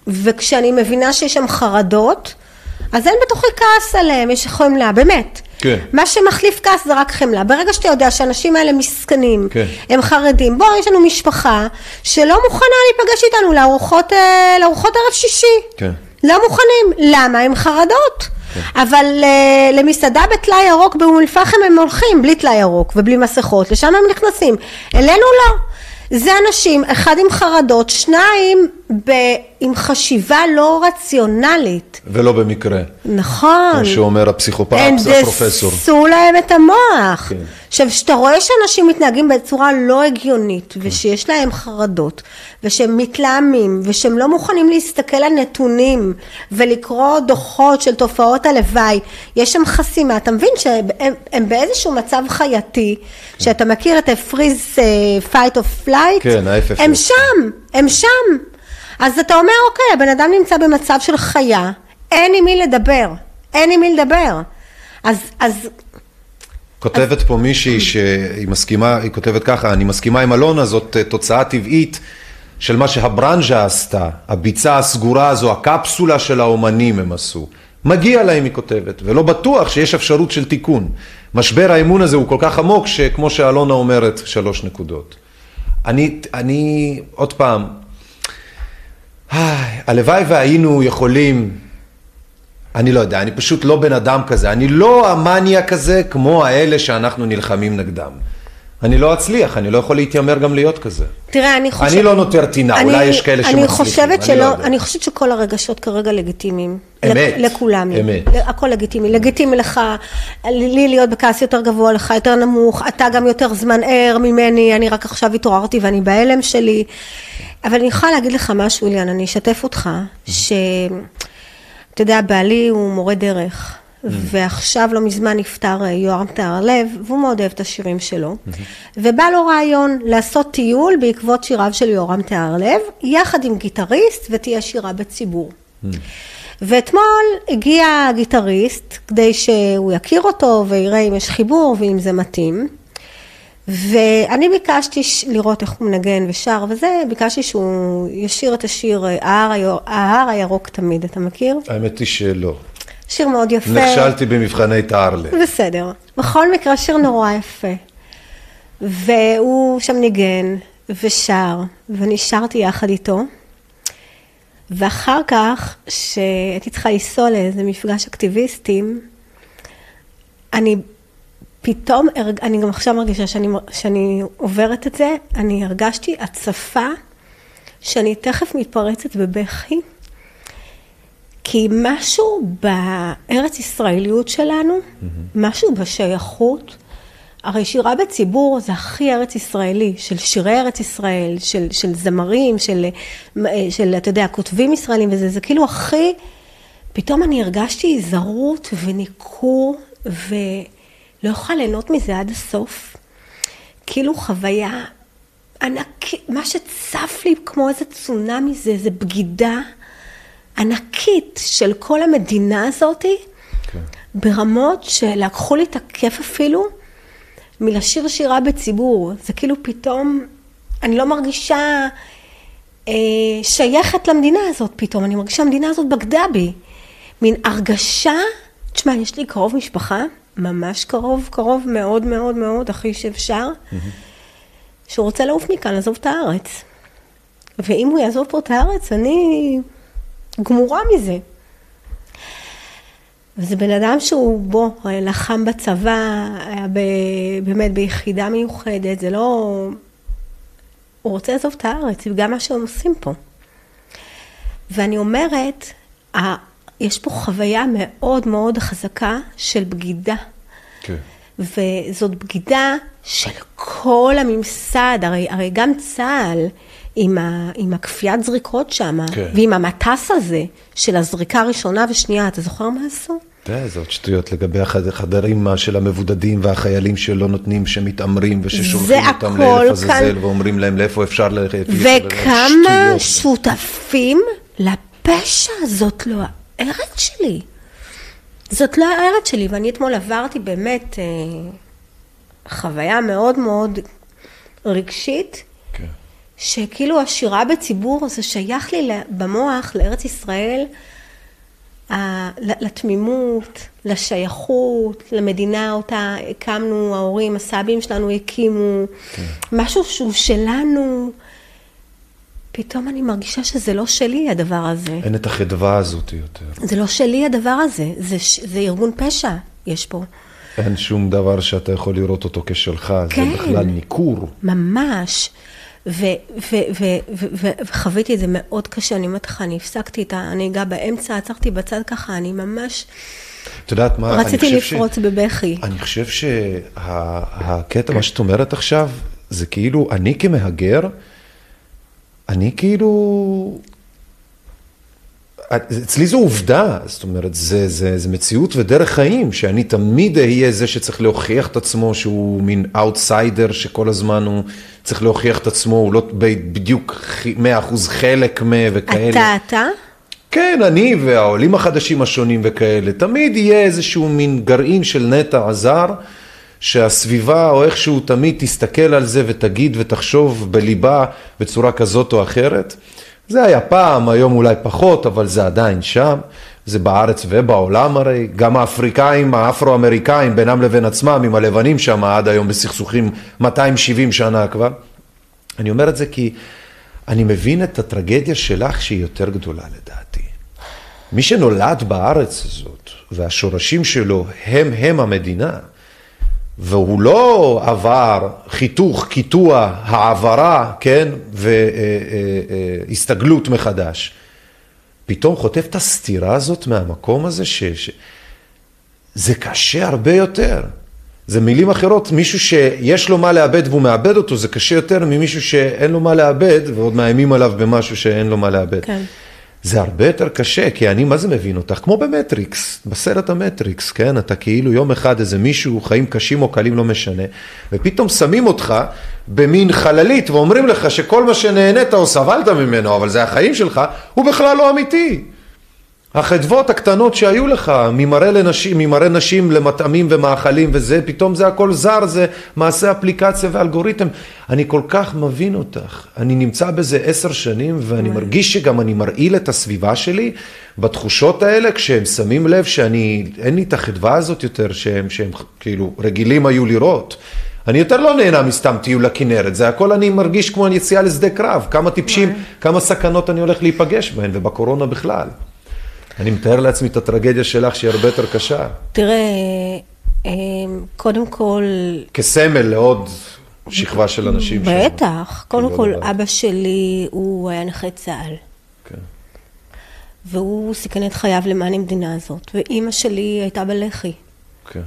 וכשאני מבינה שיש שם חרדות, אז אין בתוכי כעס עליהם, יש חמלה, באמת. כן. מה שמחליף כעס זה רק חמלה. ברגע שאתה יודע שהאנשים האלה מסכנים, כן. הם חרדים, בוא, יש לנו משפחה שלא מוכנה להיפגש איתנו לארוחות, אה, לארוחות ערב שישי. כן. לא מוכנים. למה? הם חרדות. אבל אה, למסעדה בטלאי ירוק באום אל-פחם הם הולכים בלי טלאי ירוק ובלי מסכות, לשם הם נכנסים. אלינו לא. זה אנשים, אחד עם חרדות, שניים ב, עם חשיבה לא רציונלית. ולא במקרה. נכון. כמו שאומר הפסיכופת, הפרופסור. הנדסו להם את המוח. כן. עכשיו, כשאתה רואה שאנשים מתנהגים בצורה לא הגיונית, ושיש להם חרדות, ושהם מתלהמים, ושהם לא מוכנים להסתכל על נתונים, ולקרוא דוחות של תופעות הלוואי, יש שם חסימה, אתה מבין שהם הם באיזשהו מצב חייתי, שאתה מכיר את ה-freeze uh, fight or flight? כן, ה-FFF. הם שם, הם שם. אז אתה אומר, אוקיי, הבן אדם נמצא במצב של חיה, אין עם מי לדבר, אין עם מי לדבר. אז, אז כותבת פה מישהי שהיא מסכימה, היא כותבת ככה, אני מסכימה עם אלונה, זאת אה, תוצאה טבעית של מה שהברנז'ה עשתה, הביצה הסגורה הזו, הקפסולה של האומנים הם עשו. מגיע להם, היא כותבת, ולא בטוח שיש אפשרות של תיקון. משבר האמון הזה הוא כל כך עמוק, שכמו שאלונה אומרת, שלוש נקודות. אני, אני, עוד פעם, הלוואי והיינו יכולים אני לא יודע, אני פשוט לא בן אדם כזה, אני לא המאניאק הזה כמו האלה שאנחנו נלחמים נגדם. אני לא אצליח, אני לא יכול להתיימר גם להיות כזה. תראה, אני חושבת... אני לא נוטר טינה, אני- אולי יש כאלה אני שמצליחים, חושבת אני לא שלא. אני חושבת שכל הרגשות כרגע לגיטימיים. אמת, לכ- לכולם. אמת. הכל לגיטימי. לגיטימי לך, לי להיות בכעס יותר גבוה, לך יותר נמוך, אתה גם יותר זמן ער ממני, אני רק עכשיו התעוררתי ואני בהלם שלי. אבל אני יכולה להגיד לך משהו, אליאן, אני אשתף אותך, ש... אתה יודע, בעלי הוא מורה דרך, ועכשיו לא מזמן נפטר אה, יורם טהרלב, והוא מאוד אוהב את השירים שלו, ובא לו רעיון לעשות טיול בעקבות שיריו של יורם טהרלב, יחד עם גיטריסט, ותהיה שירה בציבור. ואתמול הגיע הגיטריסט, כדי שהוא יכיר אותו ויראה אם יש חיבור ואם זה מתאים. ואני ביקשתי לראות איך הוא מנגן ושר וזה, ביקשתי שהוא ישיר את השיר אה, ההר, היו- ההר הירוק תמיד, אתה מכיר? האמת היא שלא. שיר מאוד יפה. נכשלתי במבחני תערלב. בסדר. בכל מקרה, שיר נורא יפה. והוא שם ניגן ושר, ואני שרתי יחד איתו. ואחר כך, שהייתי צריכה לנסוע לאיזה מפגש אקטיביסטים, אני פתאום, הרג- אני גם עכשיו מרגישה שאני, שאני עוברת את זה, אני הרגשתי הצפה שאני תכף מתפרצת בבכי, כי משהו בארץ ישראליות שלנו, משהו בשייכות, הרי שירה בציבור זה הכי ארץ ישראלי, של שירי ארץ ישראל, של, של זמרים, של, של, אתה יודע, כותבים ישראלים וזה, זה כאילו הכי, פתאום אני הרגשתי זרות וניכור, ולא יכולה ליהנות מזה עד הסוף. כאילו חוויה ענקית, מה שצף לי כמו איזה צונאמי זה, זה בגידה ענקית של כל המדינה הזאתי, כן. ברמות שלקחו לי את הכיף אפילו מלשיר שירה בציבור. זה כאילו פתאום, אני לא מרגישה אה, שייכת למדינה הזאת פתאום, אני מרגישה המדינה הזאת בגדה בי. מין הרגשה, תשמע, יש לי קרוב משפחה, ממש קרוב, קרוב מאוד מאוד מאוד, הכי שאפשר. Mm-hmm. שהוא רוצה לעוף מכאן, לעזוב את הארץ. ואם הוא יעזוב פה את הארץ, אני גמורה מזה. וזה בן אדם שהוא, בוא, לחם בצבא, היה ב, באמת ביחידה מיוחדת, זה לא... הוא רוצה לעזוב את הארץ, וגם מה שהם עושים פה. ואני אומרת, יש פה חוויה מאוד מאוד חזקה של בגידה. כן. וזאת בגידה של כל הממסד, הרי, הרי גם צה"ל עם, ה, עם הכפיית זריקות שם, כן. ועם המטס הזה של הזריקה הראשונה ושנייה, אתה זוכר מה עשו? יודע, זה עוד שטויות לגבי החדרים של המבודדים והחיילים שלא נותנים, שמתעמרים וששולחים אותם לאלף עזאזל. ואומרים להם לאיפה אפשר ללכת. וכמה שותפים לפשע הזאת לא הארץ שלי. זאת לא הארץ שלי, ואני אתמול עברתי באמת אה, חוויה מאוד מאוד רגשית. שכאילו השירה בציבור זה שייך לי במוח לארץ ישראל, לתמימות, לשייכות, למדינה אותה הקמנו, ההורים, הסבים שלנו הקימו, כן. משהו שהוא שלנו. פתאום אני מרגישה שזה לא שלי הדבר הזה. אין את החדווה הזאת יותר. זה לא שלי הדבר הזה, זה, זה ארגון פשע יש פה. אין שום דבר שאתה יכול לראות אותו כשלך, כן, זה בכלל ניכור. ממש. וחוויתי את זה מאוד קשה, אני אומרת לך, אני הפסקתי את הנהיגה באמצע, עצרתי בצד ככה, אני ממש... את יודעת מה, רציתי לפרוץ ש... בבכי. אני חושב שהקטע, מה שאת אומרת עכשיו, זה כאילו, אני כמהגר, אני כאילו... אצלי זו עובדה, זאת אומרת, זה, זה, זה מציאות ודרך חיים, שאני תמיד אהיה זה שצריך להוכיח את עצמו, שהוא מין אאוטסיידר, שכל הזמן הוא צריך להוכיח את עצמו, הוא לא בדיוק מאה אחוז חלק מ... וכאלה. אתה, אתה? כן, אני והעולים החדשים השונים וכאלה, תמיד יהיה איזשהו מין גרעין של נטע עזר. שהסביבה או איכשהו תמיד תסתכל על זה ותגיד ותחשוב בליבה בצורה כזאת או אחרת. זה היה פעם, היום אולי פחות, אבל זה עדיין שם. זה בארץ ובעולם הרי, גם האפריקאים, האפרו-אמריקאים, בינם לבין עצמם, עם הלבנים שם עד היום בסכסוכים 270 שנה כבר. אני אומר את זה כי אני מבין את הטרגדיה שלך שהיא יותר גדולה לדעתי. מי שנולד בארץ הזאת, והשורשים שלו הם הם המדינה, והוא לא עבר חיתוך, קיטוע, העברה, כן, והסתגלות מחדש. פתאום חוטף את הסתירה הזאת מהמקום הזה, ש... ש... זה קשה הרבה יותר. זה מילים אחרות, מישהו שיש לו מה לאבד והוא מאבד אותו, זה קשה יותר ממישהו שאין לו מה לאבד ועוד מאיימים עליו במשהו שאין לו מה לאבד. כן. זה הרבה יותר קשה, כי אני, מה זה מבין אותך? כמו במטריקס, בסרט המטריקס, כן? אתה כאילו יום אחד איזה מישהו, חיים קשים או קלים, לא משנה, ופתאום שמים אותך במין חללית ואומרים לך שכל מה שנהנית או סבלת ממנו, אבל זה החיים שלך, הוא בכלל לא אמיתי. החדוות הקטנות שהיו לך, ממראה לנשים, ממראה נשים למטעמים ומאכלים וזה, פתאום זה הכל זר, זה מעשה אפליקציה ואלגוריתם. אני כל כך מבין אותך. אני נמצא בזה עשר שנים ואני מרגיש שגם אני מרעיל את הסביבה שלי בתחושות האלה, כשהם שמים לב שאני, אין לי את החדווה הזאת יותר שהם, שהם כאילו רגילים היו לראות. אני יותר לא נהנה מסתם טיול לכנרת, זה הכל אני מרגיש כמו יציאה לשדה קרב, כמה טיפשים, כמה סכנות אני הולך להיפגש בהן, ובקורונה בכלל. אני מתאר לעצמי את הטרגדיה שלך שהיא הרבה יותר קשה. תראה, אה, קודם כל... כסמל לעוד שכבה של אנשים. בטח. קודם כל, אבא שלי הוא היה נכה צה"ל. כן. והוא סיכן את חייו למען המדינה הזאת, ואימא שלי הייתה בלח"י. כן.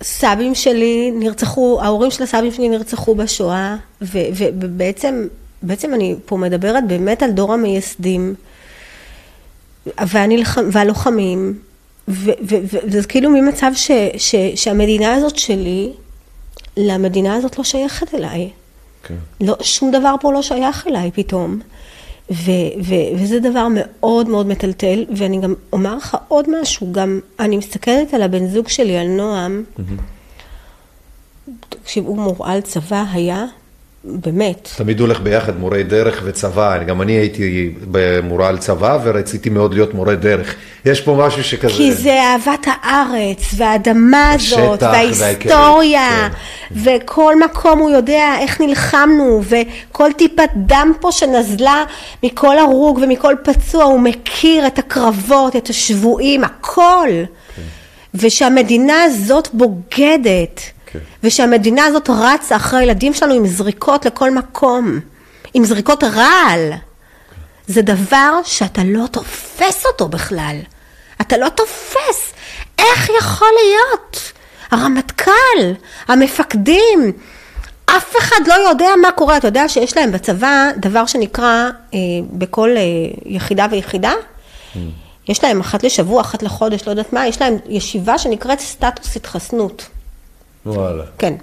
והסבים שלי נרצחו, ההורים של הסבים שלי נרצחו בשואה, ובעצם, בעצם אני פה מדברת באמת על דור המייסדים והנלח... והלוחמים, וזה כאילו ממצב ש- ש- שהמדינה הזאת שלי, למדינה הזאת לא שייכת אליי. כן. לא, שום דבר פה לא שייך אליי פתאום. ו, ו, וזה דבר מאוד מאוד מטלטל, ואני גם אומר לך עוד משהו, גם אני מסתכלת על הבן זוג שלי, על נועם, תקשיב, הוא מורעל צבא היה, באמת. תמיד הולך ביחד, מורי דרך וצבא. גם אני הייתי במורה על צבא ורציתי מאוד להיות מורה דרך. יש פה משהו שכזה... כי זה אהבת הארץ, והאדמה הזאת, וההיסטוריה, כן. וכל מקום הוא יודע איך נלחמנו, וכל טיפת דם פה שנזלה מכל הרוג ומכל פצוע, הוא מכיר את הקרבות, את השבויים, הכל. כן. ושהמדינה הזאת בוגדת. כן. ושהמדינה הזאת רצה אחרי הילדים שלנו עם זריקות לכל מקום, עם זריקות רעל. זה דבר שאתה לא תופס אותו בכלל. אתה לא תופס. איך יכול להיות? הרמטכ"ל, המפקדים, אף אחד לא יודע מה קורה. אתה יודע שיש להם בצבא דבר שנקרא אה, בכל אה, יחידה ויחידה? Mm. יש להם אחת לשבוע, אחת לחודש, לא יודעת מה, יש להם ישיבה שנקראת סטטוס התחסנות. וואלה. כן.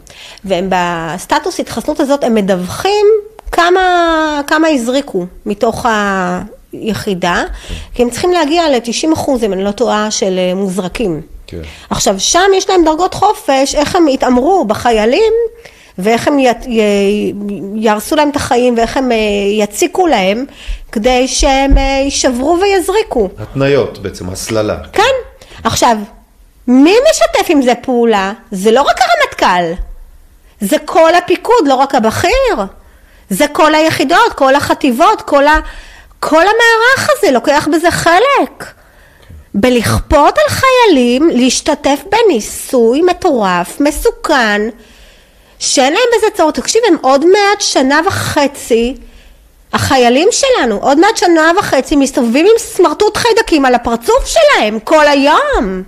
והם בסטטוס התחסנות הזאת, הם מדווחים כמה, כמה הזריקו מתוך היחידה. כי הם צריכים להגיע ל-90 אחוז, אם אני לא טועה, של אה, מוזרקים. כן. עכשיו, שם יש להם דרגות חופש, איך הם יתעמרו בחיילים, ואיך הם י... י... יהרסו להם את החיים, ואיך הם אה, יציקו להם, כדי שהם אה, יישברו ויזריקו. התניות בעצם, הסללה. כן. עכשיו, מי משתף עם זה פעולה? זה לא רק הרמטכ"ל, זה כל הפיקוד, לא רק הבכיר. זה כל היחידות, כל החטיבות, כל, ה... כל המערך הזה לוקח בזה חלק. בלכפות על חיילים להשתתף בניסוי מטורף, מסוכן, שאין להם בזה צורך. תקשיב, הם עוד מעט שנה וחצי, החיילים שלנו, עוד מעט שנה וחצי מסתובבים עם סמרטוט חיידקים על הפרצוף שלהם כל היום.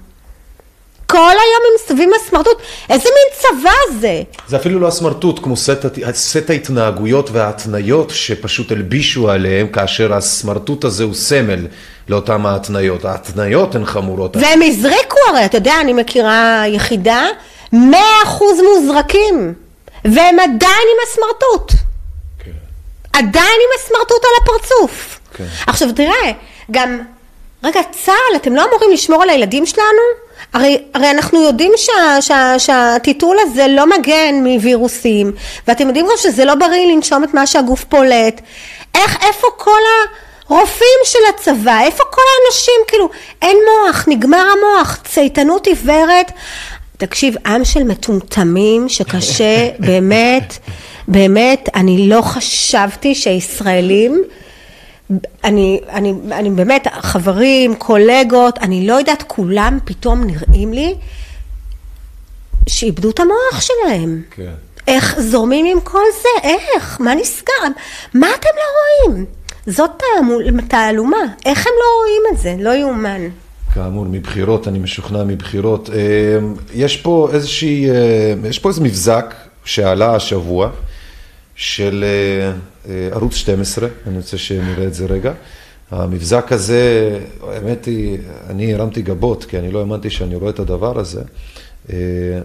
כל היום הם מסתובבים הסמרטוט, איזה מין צבא זה? זה אפילו לא הסמרטוט, כמו סט, סט ההתנהגויות וההתניות שפשוט הלבישו עליהם, כאשר הסמרטוט הזה הוא סמל לאותם ההתניות. ההתניות הן חמורות. והם הזריקו הרי, אתה יודע, אני מכירה יחידה, מאה אחוז מוזרקים, והם עדיין עם הסמרטוט. כן. עדיין עם הסמרטוט על הפרצוף. כן. עכשיו תראה, גם, רגע, צה"ל, אתם לא אמורים לשמור על הילדים שלנו? הרי, הרי אנחנו יודעים שה, שה, שהטיטול הזה לא מגן מווירוסים, ואתם יודעים גם שזה לא בריא לנשום את מה שהגוף פולט. איך, איפה כל הרופאים של הצבא? איפה כל האנשים? כאילו, אין מוח, נגמר המוח, צייתנות עיוורת. תקשיב, עם של מטומטמים שקשה, באמת, באמת, אני לא חשבתי שהישראלים... אני, אני, אני באמת, חברים, קולגות, אני לא יודעת, כולם פתאום נראים לי שאיבדו את המוח שלהם. כן. איך זורמים עם כל זה? איך? מה נסגר? מה אתם לא רואים? זאת תעלומה. איך הם לא רואים את זה? לא יאומן. כאמור, מבחירות, אני משוכנע מבחירות. אה, יש פה איזושהי, אה, יש פה איזה מבזק שעלה השבוע. של אה, ערוץ 12, אני רוצה שנראה את זה רגע. המבזק הזה, האמת היא, אני הרמתי גבות, כי אני לא האמנתי שאני רואה את הדבר הזה. אה,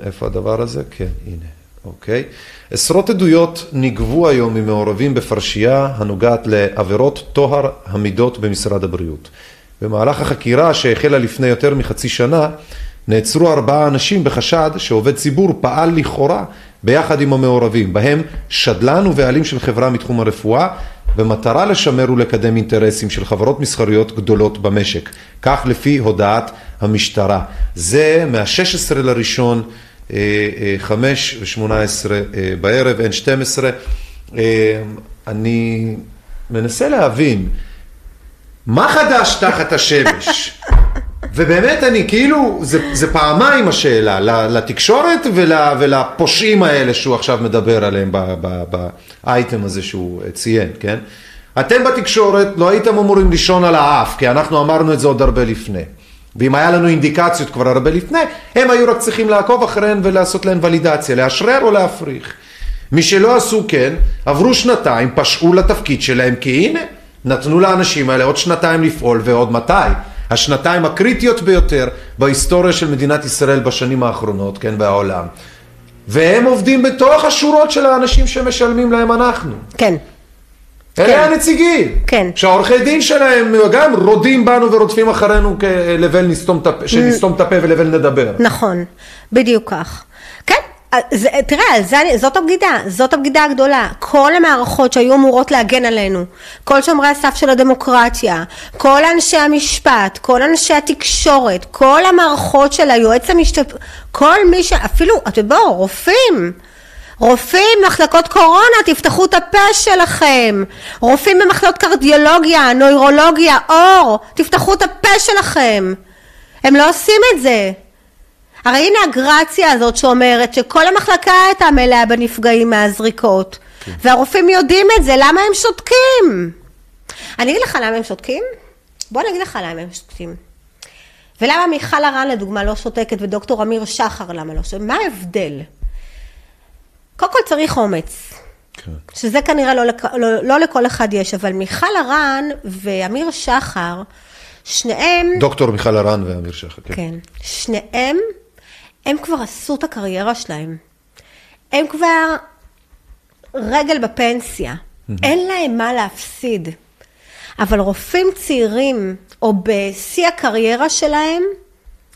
איפה הדבר הזה? כן, הנה, אוקיי. עשרות עדויות נגבו היום ממעורבים בפרשייה הנוגעת לעבירות טוהר המידות במשרד הבריאות. במהלך החקירה שהחלה לפני יותר מחצי שנה, נעצרו ארבעה אנשים בחשד שעובד ציבור פעל לכאורה ביחד עם המעורבים, בהם שדלן ובעלים של חברה מתחום הרפואה, במטרה לשמר ולקדם אינטרסים של חברות מסחריות גדולות במשק, כך לפי הודעת המשטרה. זה מה-16 לראשון, אה, אה, חמש ושמונה עשרה אה, בערב, N12. אני מנסה להבין, מה חדש תחת השמש? ובאמת אני כאילו, זה, זה פעמיים השאלה, לתקשורת ול, ולפושעים האלה שהוא עכשיו מדבר עליהם באייטם הזה שהוא ציין, כן? אתם בתקשורת לא הייתם אמורים לישון על האף, כי אנחנו אמרנו את זה עוד הרבה לפני. ואם היה לנו אינדיקציות כבר הרבה לפני, הם היו רק צריכים לעקוב אחריהן ולעשות להן ולידציה, לאשרר או להפריך. מי שלא עשו כן, עברו שנתיים, פשעו לתפקיד שלהם, כי הנה, נתנו לאנשים האלה עוד שנתיים לפעול, ועוד מתי? השנתיים הקריטיות ביותר בהיסטוריה של מדינת ישראל בשנים האחרונות, כן, והעולם. והם עובדים בתוך השורות של האנשים שמשלמים להם אנחנו. כן. אלה כן. הנציגים. כן. שהעורכי דין שלהם גם רודים בנו ורודפים אחרינו כלבל נסתום את הפה, שנסתום את הפה ולבל נדבר. נכון, בדיוק כך. זה, תראה, זה, זאת הבגידה, זאת הבגידה הגדולה. כל המערכות שהיו אמורות להגן עלינו, כל שומרי הסף של הדמוקרטיה, כל אנשי המשפט, כל אנשי התקשורת, כל המערכות של היועץ המשתפ... כל מי ש... אפילו, אתה בואו, רופאים. רופאים במחלקות קורונה, תפתחו את הפה שלכם. רופאים במחלקות קרדיולוגיה, נוירולוגיה, אור, תפתחו את הפה שלכם. הם לא עושים את זה. הרי הנה הגרציה הזאת שאומרת שכל המחלקה הייתה מלאה בנפגעים מהזריקות. והרופאים יודעים את זה, למה הם שותקים? אני אגיד לך למה הם שותקים? בוא אני אגיד לך למה הם שותקים. ולמה מיכל הרן לדוגמה לא שותקת ודוקטור אמיר שחר למה לא שותקת? מה ההבדל? קודם כל צריך אומץ. כן. שזה כנראה לא, לכ- לא, לא לכל אחד יש, אבל מיכל הרן ואמיר שחר, שניהם... דוקטור מיכל הרן ואמיר שחר, כן. כן. שניהם, הם כבר עשו את הקריירה שלהם. הם כבר רגל בפנסיה. אין להם מה להפסיד. אבל רופאים צעירים, או בשיא הקריירה שלהם,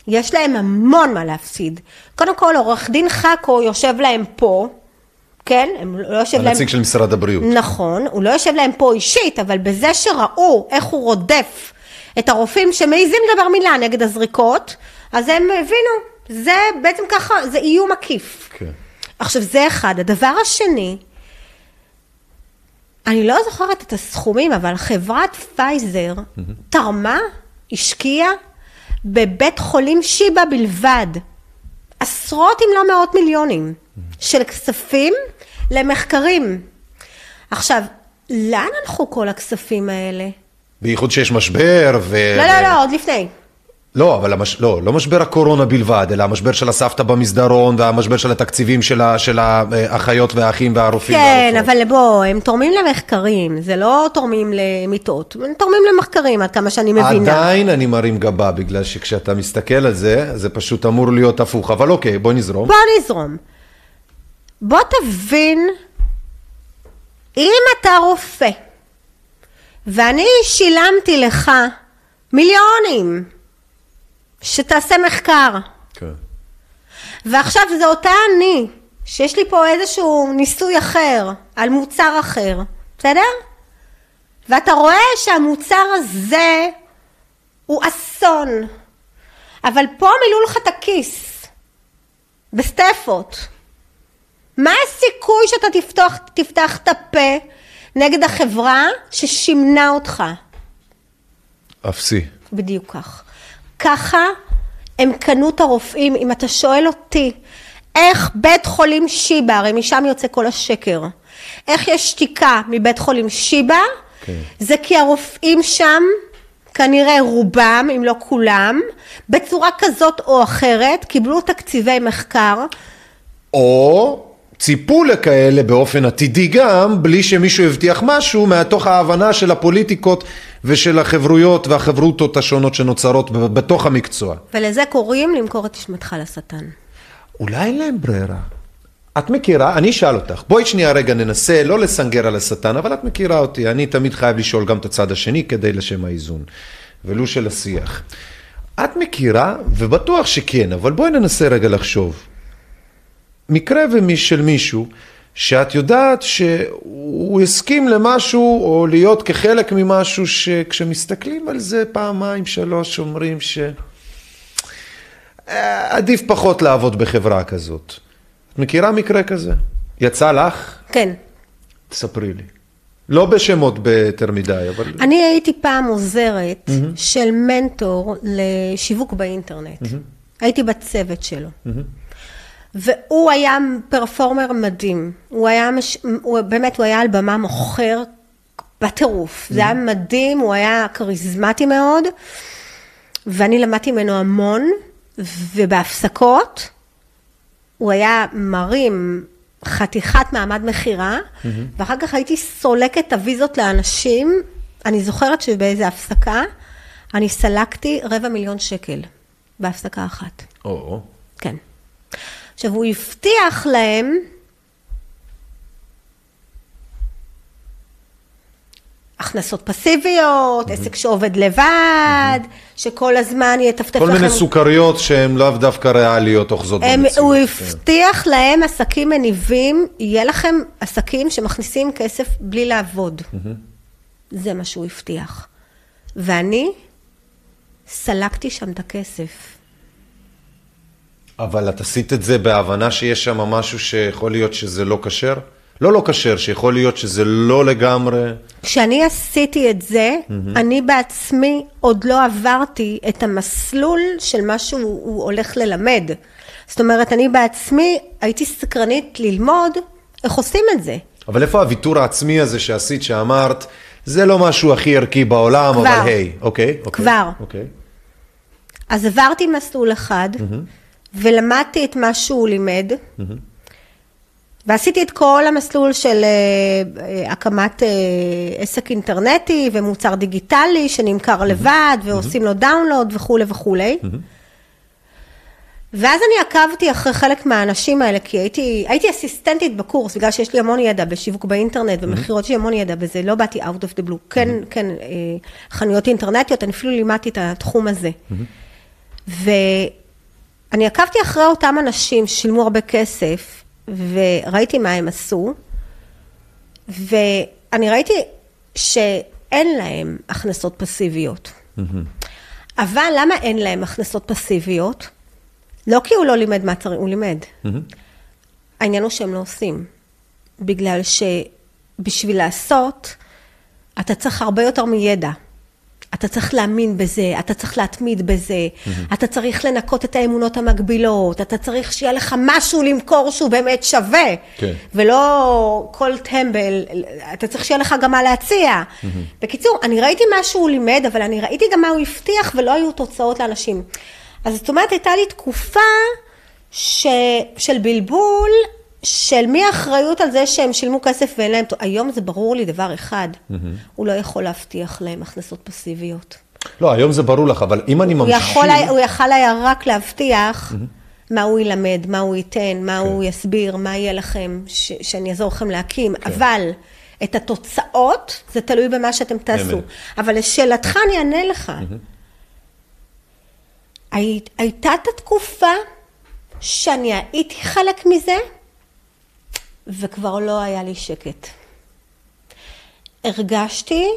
יש להם המון מה להפסיד. קודם כל, עורך דין חכו יושב להם פה, כן? הם לא יושב להם... הנציג של משרד הבריאות. נכון, הוא לא יושב להם פה אישית, אבל בזה שראו איך הוא רודף את הרופאים שמעיזים לדבר מילה נגד הזריקות, אז הם הבינו, זה בעצם ככה, זה איום עקיף. כן. עכשיו זה אחד. הדבר השני, אני לא זוכרת את הסכומים, אבל חברת פייזר תרמה, השקיעה, בבית חולים שיבא בלבד, עשרות אם לא מאות מיליונים של כספים למחקרים. עכשיו, לאן הלכו כל הכספים האלה? בייחוד שיש משבר ו... לא, לא, לא, עוד לפני. לא, אבל המש... לא, לא משבר הקורונה בלבד, אלא המשבר של הסבתא במסדרון והמשבר של התקציבים של, ה... של האחיות והאחים והרופאים כן, והרופאות. אבל בוא, הם תורמים למחקרים, זה לא תורמים למיטות, הם תורמים למחקרים, עד כמה שאני מבינה. עדיין אני מרים גבה, בגלל שכשאתה מסתכל על זה, זה פשוט אמור להיות הפוך. אבל אוקיי, בוא נזרום. בוא נזרום. בוא תבין, אם אתה רופא, ואני שילמתי לך מיליונים שתעשה מחקר, כן. ועכשיו זה אותה אני, שיש לי פה איזשהו ניסוי אחר, על מוצר אחר, בסדר? ואתה רואה שהמוצר הזה הוא אסון, אבל פה מילאו לך את הכיס, בסטפות. מה הסיכוי שאתה תפתח, תפתח את הפה נגד החברה ששימנה אותך? אפסי. בדיוק כך. ככה הם קנו את הרופאים. אם אתה שואל אותי, איך בית חולים שיבא, הרי משם יוצא כל השקר, איך יש שתיקה מבית חולים שיבא? כן. זה כי הרופאים שם, כנראה רובם, אם לא כולם, בצורה כזאת או אחרת, קיבלו תקציבי מחקר. או ציפו לכאלה באופן עתידי גם, בלי שמישהו הבטיח משהו, מתוך ההבנה של הפוליטיקות ושל החברויות והחברותות השונות שנוצרות בתוך המקצוע. ולזה קוראים למכור את נשמתך לשטן. אולי אין להם ברירה. את מכירה, אני אשאל אותך, בואי שנייה רגע ננסה לא לסנגר על השטן, אבל את מכירה אותי, אני תמיד חייב לשאול גם את הצד השני כדי לשם האיזון, ולו של השיח. את מכירה, ובטוח שכן, אבל בואי ננסה רגע לחשוב. מקרה ומי של מישהו, שאת יודעת שהוא הסכים למשהו, או להיות כחלק ממשהו, שכשמסתכלים על זה פעמיים, שלוש, אומרים ש... אה, פחות לעבוד בחברה כזאת. את מכירה מקרה כזה? יצא לך? כן. תספרי לי. לא בשמות ביותר מדי, אבל... אני הייתי פעם עוזרת של מנטור לשיווק באינטרנט. הייתי בצוות שלו. והוא היה פרפורמר מדהים. הוא היה, מש... הוא... באמת, הוא היה על במה מוכר בטירוף. זה היה מדהים, הוא היה כריזמטי מאוד, ואני למדתי ממנו המון, ובהפסקות הוא היה מרים חתיכת מעמד מכירה, ואחר כך הייתי סולקת הוויזות לאנשים. אני זוכרת שבאיזה הפסקה, אני סלקתי רבע מיליון שקל בהפסקה אחת. או, כן. עכשיו, הוא הבטיח להם הכנסות פסיביות, עסק שעובד לבד, שכל הזמן יטפטף כל לכם. מיני סוכריות שהן לאו דווקא ריאליות אוחזות במציאות. הוא כן. הבטיח להם עסקים מניבים, יהיה לכם עסקים שמכניסים כסף בלי לעבוד. זה מה שהוא הבטיח. ואני סלקתי שם את הכסף. אבל את עשית את זה בהבנה שיש שם משהו שיכול להיות שזה לא כשר? לא לא כשר, שיכול להיות שזה לא לגמרי... כשאני עשיתי את זה, אני בעצמי עוד לא עברתי את המסלול של מה שהוא הוא הולך ללמד. זאת אומרת, אני בעצמי הייתי סקרנית ללמוד איך עושים את זה. אבל איפה הוויתור העצמי הזה שעשית, שאמרת, זה לא משהו הכי ערכי בעולם, כבר. אבל היי, אוקיי? אוקיי, כבר. אוקיי. אז עברתי מסלול אחד, ולמדתי את מה שהוא לימד, ועשיתי את כל המסלול של אה, אה, הקמת אה, עסק אינטרנטי ומוצר דיגיטלי שנמכר לבד, ועושים לו דאונלוד וכולי וכולי. ואז אני עקבתי אחרי חלק מהאנשים האלה, כי הייתי, הייתי אסיסטנטית בקורס, בגלל שיש לי המון ידע בשיווק באינטרנט, במכירות יש לי המון ידע בזה, לא באתי out of the blue. כן, כן, אה, חנויות אינטרנטיות, אני אפילו לימדתי את התחום הזה. ואני עקבתי אחרי אותם אנשים ששילמו הרבה כסף, וראיתי מה הם עשו, ואני ראיתי שאין להם הכנסות פסיביות. אבל למה אין להם הכנסות פסיביות? לא כי הוא לא לימד מה צריך, הוא לימד. העניין הוא שהם לא עושים. בגלל שבשביל לעשות, אתה צריך הרבה יותר מידע. אתה צריך להאמין בזה, אתה צריך להתמיד בזה, אתה צריך לנקות את האמונות המגבילות, אתה צריך שיהיה לך משהו למכור שהוא באמת שווה, כן. ולא כל טמבל, אתה צריך שיהיה לך גם מה להציע. בקיצור, אני ראיתי מה שהוא לימד, אבל אני ראיתי גם מה הוא הבטיח, ולא היו תוצאות לאנשים. אז זאת אומרת, הייתה לי תקופה ש... של בלבול, של מי האחריות על זה שהם שילמו כסף ואין להם... היום זה ברור לי דבר אחד, הוא לא יכול להבטיח להם הכנסות פסיביות. לא, היום זה ברור לך, אבל אם אני ממשיך... הוא יכל היה רק להבטיח מה הוא ילמד, מה הוא ייתן, מה הוא יסביר, מה יהיה לכם, שאני אעזור לכם להקים, אבל את התוצאות, זה תלוי במה שאתם תעשו. אבל לשאלתך אני אענה לך. הי- הייתה את התקופה שאני הייתי חלק מזה, וכבר לא היה לי שקט. הרגשתי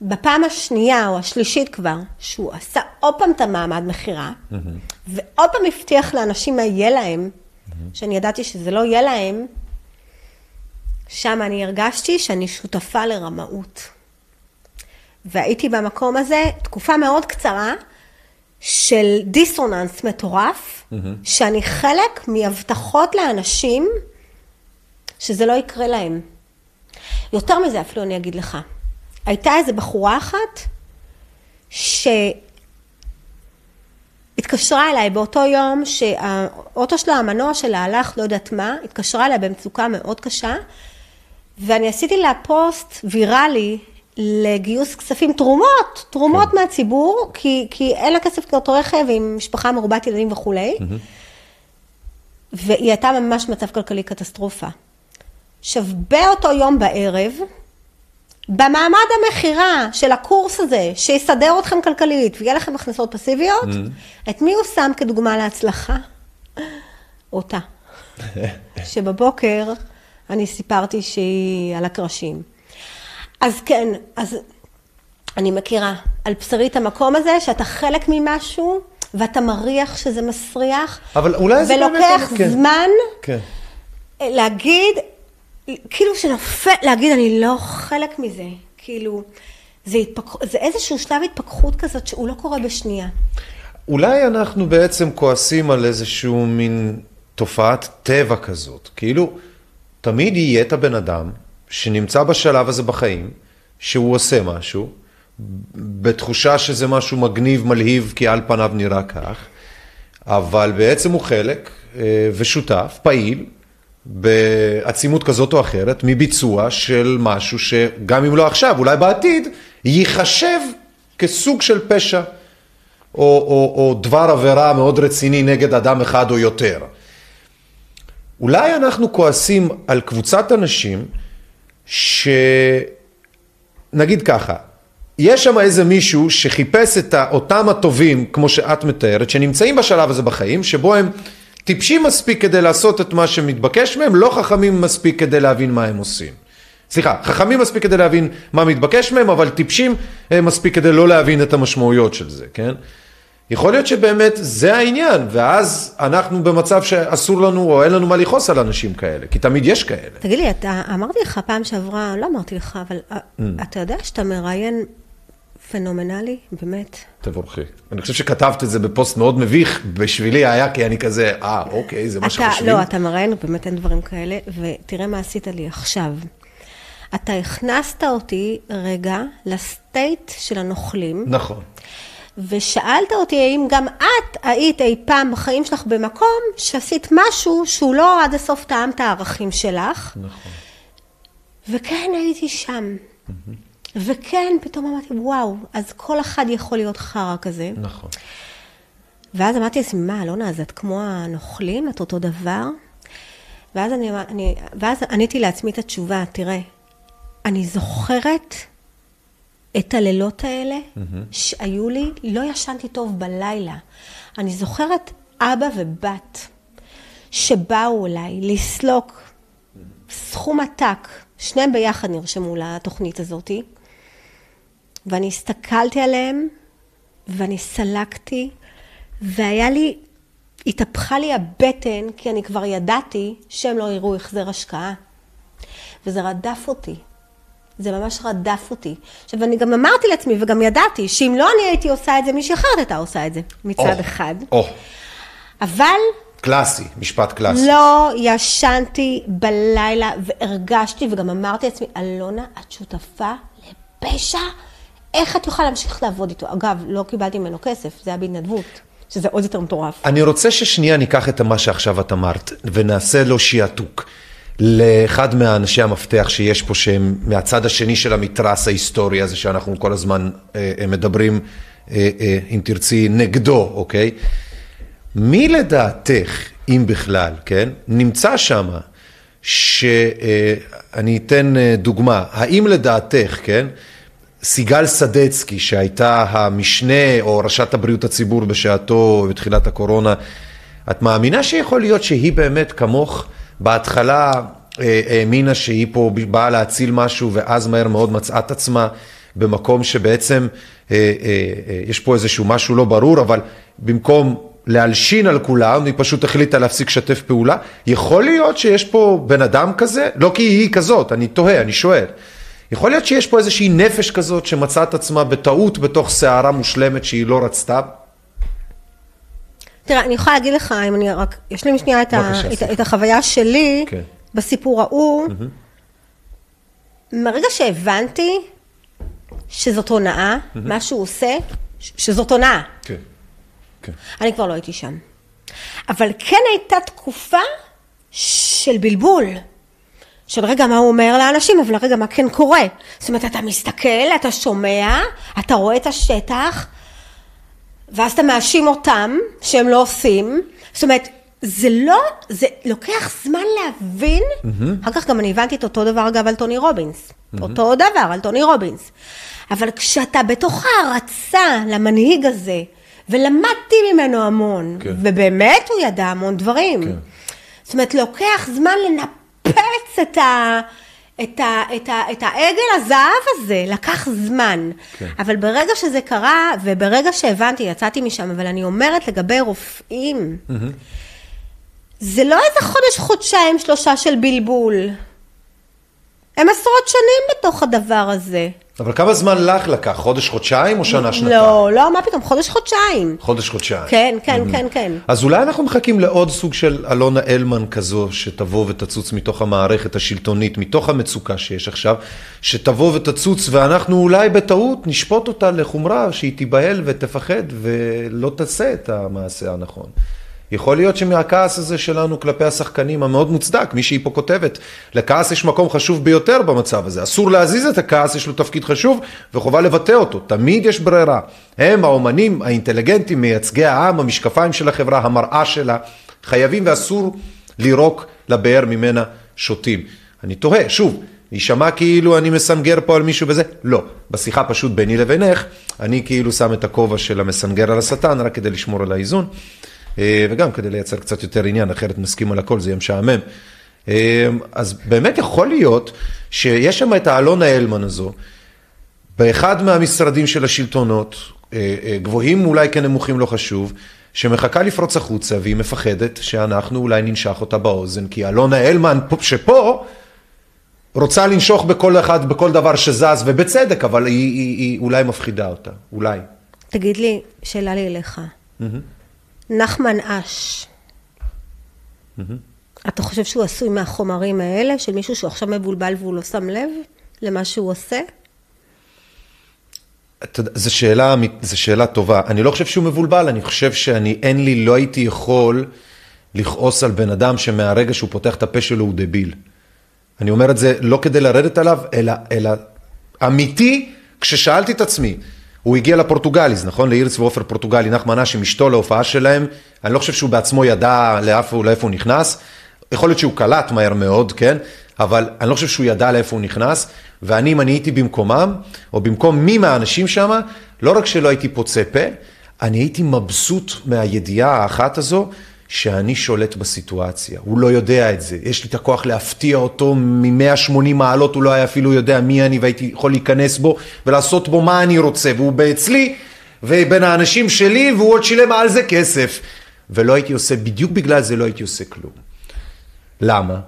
בפעם השנייה או השלישית כבר, שהוא עשה עוד פעם את המעמד מכירה, ועוד פעם הבטיח לאנשים מה יהיה להם, שאני ידעתי שזה לא יהיה להם, שם אני הרגשתי שאני שותפה לרמאות. והייתי במקום הזה תקופה מאוד קצרה של דיסוננס מטורף, שאני חלק מהבטחות לאנשים שזה לא יקרה להם. יותר מזה אפילו אני אגיד לך. הייתה איזו בחורה אחת שהתקשרה אליי באותו יום שהאוטו שלה, המנוע שלה הלך, לא יודעת מה, התקשרה אליי במצוקה מאוד קשה, ואני עשיתי לה פוסט ויראלי לגיוס כספים, תרומות, תרומות כן. מהציבור, כי, כי אין לה כסף לקנות רכב עם משפחה מרובת ילדים וכולי, והיא הייתה ממש במצב כלכלי קטסטרופה. עכשיו, באותו יום בערב, במעמד המכירה של הקורס הזה, שיסדר אתכם כלכלית ויהיה לכם הכנסות פסיביות, את מי הוא שם כדוגמה להצלחה? אותה. שבבוקר אני סיפרתי שהיא על הקרשים. אז כן, אז אני מכירה על בשרי את המקום הזה, שאתה חלק ממשהו, ואתה מריח שזה מסריח, אבל אולי זה באמת... ולוקח כן. זמן כן. להגיד, כאילו שנופל, להגיד, אני לא חלק מזה. כאילו, זה, התפק... זה איזשהו שלב התפכחות כזאת שהוא לא קורה בשנייה. אולי אנחנו בעצם כועסים על איזשהו מין תופעת טבע כזאת. כאילו, תמיד יהיה את הבן אדם שנמצא בשלב הזה בחיים, שהוא עושה משהו, בתחושה שזה משהו מגניב, מלהיב, כי על פניו נראה כך, אבל בעצם הוא חלק אה, ושותף, פעיל, בעצימות כזאת או אחרת, מביצוע של משהו שגם אם לא עכשיו, אולי בעתיד, ייחשב כסוג של פשע, או, או, או דבר עבירה מאוד רציני נגד אדם אחד או יותר. אולי אנחנו כועסים על קבוצת אנשים שנגיד ככה, יש שם איזה מישהו שחיפש את אותם הטובים, כמו שאת מתארת, שנמצאים בשלב הזה בחיים, שבו הם טיפשים מספיק כדי לעשות את מה שמתבקש מהם, לא חכמים מספיק כדי להבין מה הם עושים. סליחה, חכמים מספיק כדי להבין מה מתבקש מהם, אבל טיפשים אה, מספיק כדי לא להבין את המשמעויות של זה, כן? יכול להיות שבאמת זה העניין, ואז אנחנו במצב שאסור לנו או אין לנו מה לכעוס על אנשים כאלה, כי תמיד יש כאלה. תגיד לי, אתה, אמרתי לך פעם שעברה, לא אמרתי לך, אבל אה, mm. אתה יודע שאתה מראיין פנומנלי, באמת. תבורכי. אני חושב שכתבת את זה בפוסט מאוד מביך, בשבילי היה כי אני כזה, אה, אוקיי, זה מה שחושבים. לא, אתה מראיין, באמת אין דברים כאלה, ותראה מה עשית לי עכשיו. אתה הכנסת אותי רגע לסטייט של הנוכלים. נכון. ושאלת אותי האם גם את היית אי פעם בחיים שלך במקום שעשית משהו שהוא לא עד הסוף טעם את הערכים שלך. נכון. וכן, הייתי שם. Mm-hmm. וכן, פתאום אמרתי, וואו, אז כל אחד יכול להיות חרא כזה. נכון. ואז אמרתי לעצמי, מה, אלונה, אז את כמו הנוכלים, את אותו דבר? ואז, אני, אני, ואז עניתי לעצמי את התשובה, תראה, אני זוכרת את הלילות האלה mm-hmm. שהיו לי, לא ישנתי טוב בלילה. אני זוכרת אבא ובת שבאו אליי לסלוק סכום עתק, שניהם ביחד נרשמו לתוכנית הזאתי, ואני הסתכלתי עליהם, ואני סלקתי, והיה לי, התהפכה לי הבטן, כי אני כבר ידעתי שהם לא יראו החזר השקעה. וזה רדף אותי. זה ממש רדף אותי. עכשיו, אני גם אמרתי לעצמי, וגם ידעתי, שאם לא אני הייתי עושה את זה, מישהי אחרת הייתה עושה את זה, מצד oh, אחד. Oh. אבל... קלאסי, משפט קלאסי. לא ישנתי בלילה והרגשתי, וגם אמרתי לעצמי, אלונה, את שותפה לפשע? איך את יכולה להמשיך לעבוד איתו? אגב, לא קיבלתי ממנו כסף, זה היה בהתנדבות. שזה עוד יותר מטורף. אני רוצה ששנייה ניקח את מה שעכשיו את אמרת, ונעשה לו שיעתוק. לאחד מהאנשי המפתח שיש פה, שהם מהצד השני של המתרס ההיסטורי הזה, שאנחנו כל הזמן אה, אה מדברים, אה, אה, אם תרצי, נגדו, אוקיי? מי לדעתך, אם בכלל, כן, נמצא שם, שאני אה, אתן אה, דוגמה, האם לדעתך, כן, סיגל סדצקי, שהייתה המשנה או ראשת הבריאות הציבור בשעתו, בתחילת הקורונה, את מאמינה שיכול להיות שהיא באמת כמוך בהתחלה אה, האמינה שהיא פה באה להציל משהו ואז מהר מאוד מצאה את עצמה במקום שבעצם אה, אה, יש פה איזשהו משהו לא ברור, אבל במקום להלשין על כולם, היא פשוט החליטה להפסיק לשתף פעולה. יכול להיות שיש פה בן אדם כזה, לא כי היא כזאת, אני תוהה, אני שואל. יכול להיות שיש פה איזושהי נפש כזאת שמצאה את עצמה בטעות בתוך סערה מושלמת שהיא לא רצתה? תראה, אני יכולה להגיד לך, אם אני רק אשלים שנייה את, ה, את, את החוויה שלי okay. כן. בסיפור ההוא, mm-hmm. מרגע שהבנתי שזאת הונאה, mm-hmm. מה שהוא עושה, שזאת הונאה. כן, okay. כן. Okay. אני כבר לא הייתי שם. אבל כן הייתה תקופה של בלבול. של רגע מה הוא אומר לאנשים, אבל רגע מה כן קורה. זאת אומרת, אתה מסתכל, אתה שומע, אתה רואה את השטח, ואז אתה מאשים אותם שהם לא עושים. זאת אומרת, זה לא, זה לוקח זמן להבין, mm-hmm. אחר כך גם אני הבנתי את אותו דבר אגב על טוני רובינס, mm-hmm. אותו דבר על טוני רובינס. אבל כשאתה בתוך הערצה למנהיג הזה, ולמדתי ממנו המון, כן. ובאמת הוא ידע המון דברים. כן. זאת אומרת, לוקח זמן לנפץ את ה... את, ה, את, ה, את העגל הזהב הזה, לקח זמן. כן. אבל ברגע שזה קרה, וברגע שהבנתי, יצאתי משם, אבל אני אומרת לגבי רופאים, mm-hmm. זה לא איזה חודש, חודשיים, שלושה של בלבול. הם עשרות שנים בתוך הדבר הזה. אבל כמה זמן לך לקח? חודש, חודשיים או שנה, שנתיים? לא, לא, מה פתאום, חודש, חודשיים. חודש, חודשיים. כן, כן, כן, כן. אז אולי אנחנו מחכים לעוד סוג של אלונה אלמן כזו, שתבוא ותצוץ מתוך המערכת השלטונית, מתוך המצוקה שיש עכשיו, שתבוא ותצוץ, ואנחנו אולי בטעות נשפוט אותה לחומרה, שהיא תיבהל ותפחד ולא תעשה את המעשה הנכון. יכול להיות שמהכעס הזה שלנו כלפי השחקנים המאוד מוצדק, מי שהיא פה כותבת, לכעס יש מקום חשוב ביותר במצב הזה. אסור להזיז את הכעס, יש לו תפקיד חשוב וחובה לבטא אותו. תמיד יש ברירה. הם האומנים האינטליגנטים, מייצגי העם, המשקפיים של החברה, המראה שלה, חייבים ואסור לירוק לבאר ממנה שותים. אני תוהה, שוב, יישמע כאילו אני מסנגר פה על מישהו וזה, לא. בשיחה פשוט ביני לבינך, אני כאילו שם את הכובע של המסנגר על השטן, רק כדי לשמור על האיזון. אה, וגם כדי לייצר קצת יותר עניין, אחרת נסכים על הכל, זה יהיה משעמם. אה, אז באמת יכול להיות שיש שם את האלונה אלמן הזו, באחד מהמשרדים של השלטונות, אה, גבוהים אולי כנמוכים לא חשוב, שמחכה לפרוץ החוצה והיא מפחדת שאנחנו אולי ננשך אותה באוזן, כי אלונה אלמן שפה רוצה לנשוך בכל אחד, בכל דבר שזז, ובצדק, אבל היא, היא, היא אולי מפחידה אותה, אולי. תגיד לי, שאלה לי אליך. Mm-hmm. נחמן אש. אתה חושב שהוא עשוי מהחומרים האלה, של מישהו שהוא עכשיו מבולבל והוא לא שם לב למה שהוא עושה? זו שאלה, זו שאלה טובה. אני לא חושב שהוא מבולבל, אני חושב שאני, אין לי, לא הייתי יכול לכעוס על בן אדם שמהרגע שהוא פותח את הפה שלו הוא דביל. אני אומר את זה לא כדי לרדת עליו, אלא, אלא אמיתי, כששאלתי את עצמי, הוא הגיע לפורטוגליז, נכון? לאיריס ועופר פורטוגלי, נחמן אש עם אשתו להופעה שלהם. אני לא חושב שהוא בעצמו ידע לאיפה, לאיפה הוא נכנס. יכול להיות שהוא קלט מהר מאוד, כן? אבל אני לא חושב שהוא ידע לאיפה הוא נכנס. ואני, אם אני הייתי במקומם, או במקום מי מהאנשים שם, לא רק שלא הייתי פוצה פה, אני הייתי מבסוט מהידיעה האחת הזו, שאני שולט בסיטואציה, הוא לא יודע את זה, יש לי את הכוח להפתיע אותו מ-180 מעלות, הוא לא היה אפילו יודע מי אני והייתי יכול להיכנס בו ולעשות בו מה אני רוצה, והוא אצלי ובין האנשים שלי והוא עוד שילם על זה כסף. ולא הייתי עושה, בדיוק בגלל זה לא הייתי עושה כלום. למה?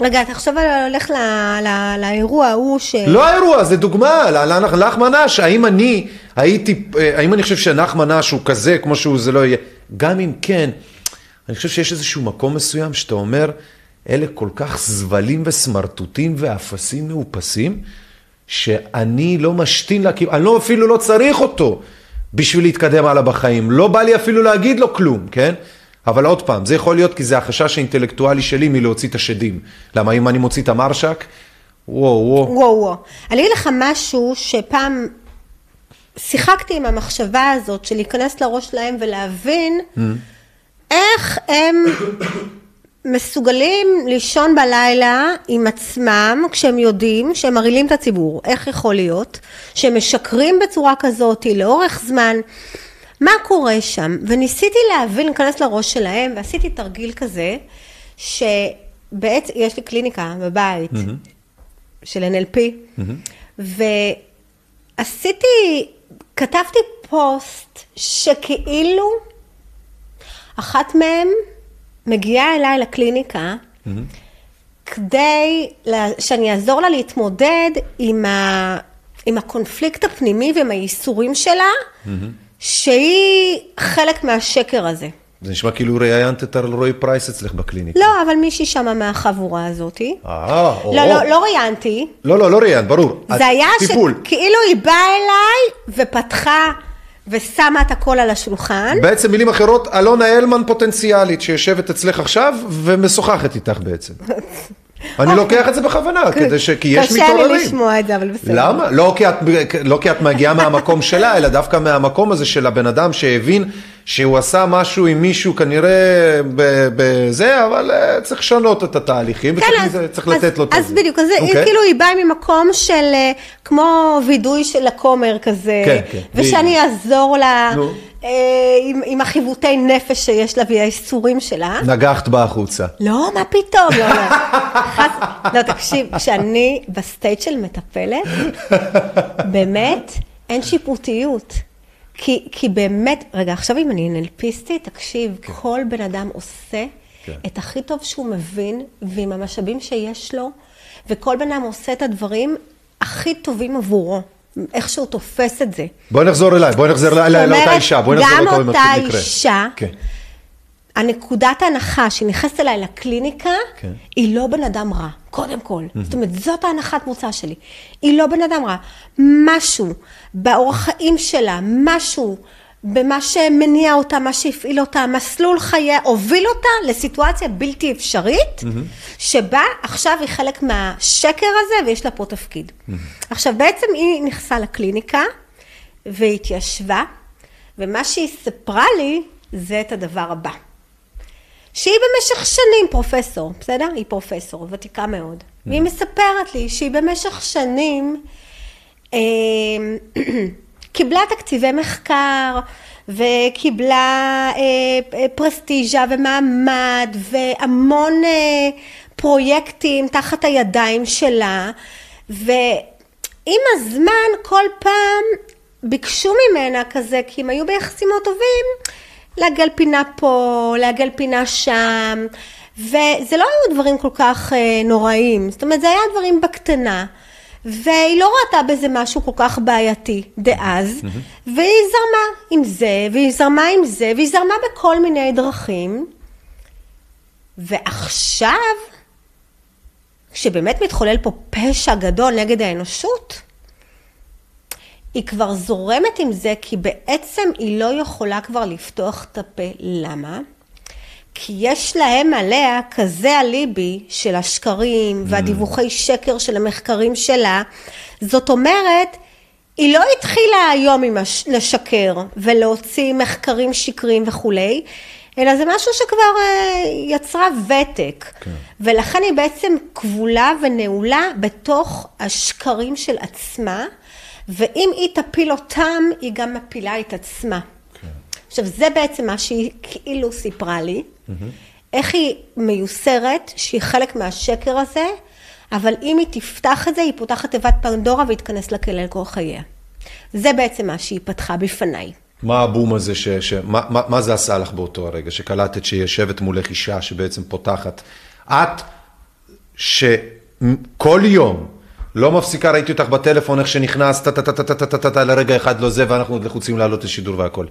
רגע, אתה עכשיו הולך לאירוע ההוא ש... לא האירוע, זה דוגמה, לנחמן אש, האם אני הייתי, אה, האם אני חושב שנחמן אש הוא כזה כמו שהוא, זה לא יהיה, גם אם כן, אני חושב שיש איזשהו מקום מסוים שאתה אומר, אלה כל כך זבלים וסמרטוטים ואפסים מאופסים, שאני לא משתין לה, אני לא, אפילו לא צריך אותו בשביל להתקדם הלאה בחיים. לא בא לי אפילו להגיד לו כלום, כן? אבל עוד פעם, זה יכול להיות כי זה החשש האינטלקטואלי שלי מלהוציא את השדים. למה אם אני מוציא את המרשק, וואו וואו. וואו וואו. אני אגיד לך משהו שפעם שיחקתי עם המחשבה הזאת של להיכנס לראש שלהם ולהבין mm. איך הם מסוגלים לישון בלילה עם עצמם כשהם יודעים שהם מרעילים את הציבור. איך יכול להיות שהם משקרים בצורה כזאת לאורך זמן? מה קורה שם? וניסיתי להבין, להיכנס לראש שלהם, ועשיתי תרגיל כזה, שבעצם, יש לי קליניקה בבית mm-hmm. של NLP, mm-hmm. ועשיתי, כתבתי פוסט שכאילו אחת מהן מגיעה אליי לקליניקה, mm-hmm. כדי שאני אעזור לה להתמודד עם, ה, עם הקונפליקט הפנימי ועם הייסורים שלה, mm-hmm. שהיא חלק מהשקר הזה. זה נשמע כאילו ראיינת את רועי פרייס אצלך בקליניקה. לא, אבל מישהי שמה מהחבורה הזאתי. אה, או. לא, לא, לא ראיינתי. לא, לא, לא ראיינת, ברור. זה היה שכאילו היא באה אליי ופתחה ושמה את הכל על השולחן. בעצם מילים אחרות, אלונה אלמן פוטנציאלית שיושבת אצלך עכשיו ומשוחחת איתך בעצם. אני אוקיי. לוקח את זה בכוונה, כדי ש... כי יש מתעוררים. קשה לי לשמוע את זה, אבל בסדר. למה? לא כי, את, לא כי את מגיעה מהמקום שלה, אלא דווקא מהמקום הזה של הבן אדם שהבין שהוא עשה משהו עם מישהו כנראה בזה, אבל אה, צריך לשנות את התהליכים, כן, וצריך אז, לתת לו את זה. אז בדיוק, אז okay. אוקיי? כאילו היא באה ממקום של אה, כמו וידוי של הכומר כזה, כן, כן. ושאני אעזור לה. נו. אה, עם, עם החיווטי נפש שיש לה והאיסורים שלה. נגחת בה החוצה. לא, מה פתאום, לא, לא. חס... לא, תקשיב, כשאני ב state של מטפלת, באמת, אין שיפוטיות. כי, כי באמת, רגע, עכשיו אם אני NLP יסטית, תקשיב, כן. כל בן אדם עושה כן. את הכי טוב שהוא מבין, ועם המשאבים שיש לו, וכל בן אדם עושה את הדברים הכי טובים עבורו. איך שהוא תופס את זה. בואי נחזור אליי, בואי נחזור אליי, לאותה אישה, בואי נחזור גם לאותו אותה מקרה. אישה, כן. הנקודת ההנחה שהיא נכנסת אליי לקליניקה, כן. היא לא בן אדם רע, קודם כל. זאת אומרת, זאת ההנחת מוצא שלי. היא לא בן אדם רע. משהו באורח חיים שלה, משהו במה שמניע אותה, מה שהפעיל אותה, מסלול חייה, הוביל אותה לסיטואציה בלתי אפשרית, שבה עכשיו היא חלק מהשקר הזה ויש לה פה תפקיד. עכשיו, בעצם היא נכנסה לקליניקה והתיישבה, ומה שהיא סיפרה לי זה את הדבר הבא. שהיא במשך שנים פרופסור, בסדר? היא פרופסור, ותיקה מאוד. והיא מספרת לי שהיא במשך שנים אה, קיבלה תקציבי מחקר, וקיבלה אה, אה, פרסטיז'ה ומעמד, והמון אה, פרויקטים תחת הידיים שלה, ועם הזמן כל פעם ביקשו ממנה כזה, כי הם היו ביחסים מאוד טובים, לעגל פינה פה, לעגל פינה שם, וזה לא היו דברים כל כך אה, נוראים, זאת אומרת זה היה דברים בקטנה, והיא לא ראתה בזה משהו כל כך בעייתי דאז, והיא זרמה עם זה, והיא זרמה עם זה, והיא זרמה בכל מיני דרכים, ועכשיו, כשבאמת מתחולל פה פשע גדול נגד האנושות, היא כבר זורמת עם זה, כי בעצם היא לא יכולה כבר לפתוח את הפה. למה? כי יש להם עליה כזה אליבי של השקרים והדיווחי שקר של המחקרים שלה. זאת אומרת, היא לא התחילה היום עם הש... לשקר ולהוציא מחקרים שקרים וכולי, אלא זה משהו שכבר אה, יצרה ותק. כן. ולכן היא בעצם כבולה ונעולה בתוך השקרים של עצמה, ואם היא תפיל אותם, היא גם מפילה את עצמה. כן. עכשיו, זה בעצם מה שהיא כאילו סיפרה לי, איך היא מיוסרת שהיא חלק מהשקר הזה, אבל אם היא תפתח את זה, היא פותחת תיבת פנדורה והתכנס לכלא על כל חייה. זה בעצם מה שהיא פתחה בפניי. מה הבום הזה, ש, ש, מה, מה, מה זה עשה לך באותו הרגע, שקלטת שיושבת מולך אישה שבעצם פותחת? את, שכל יום לא מפסיקה, ראיתי אותך בטלפון, איך שנכנסת, טה טה טה טה טה טה טה לרגע אחד לא זה, ואנחנו עוד לחוצים לעלות לשידור והכל.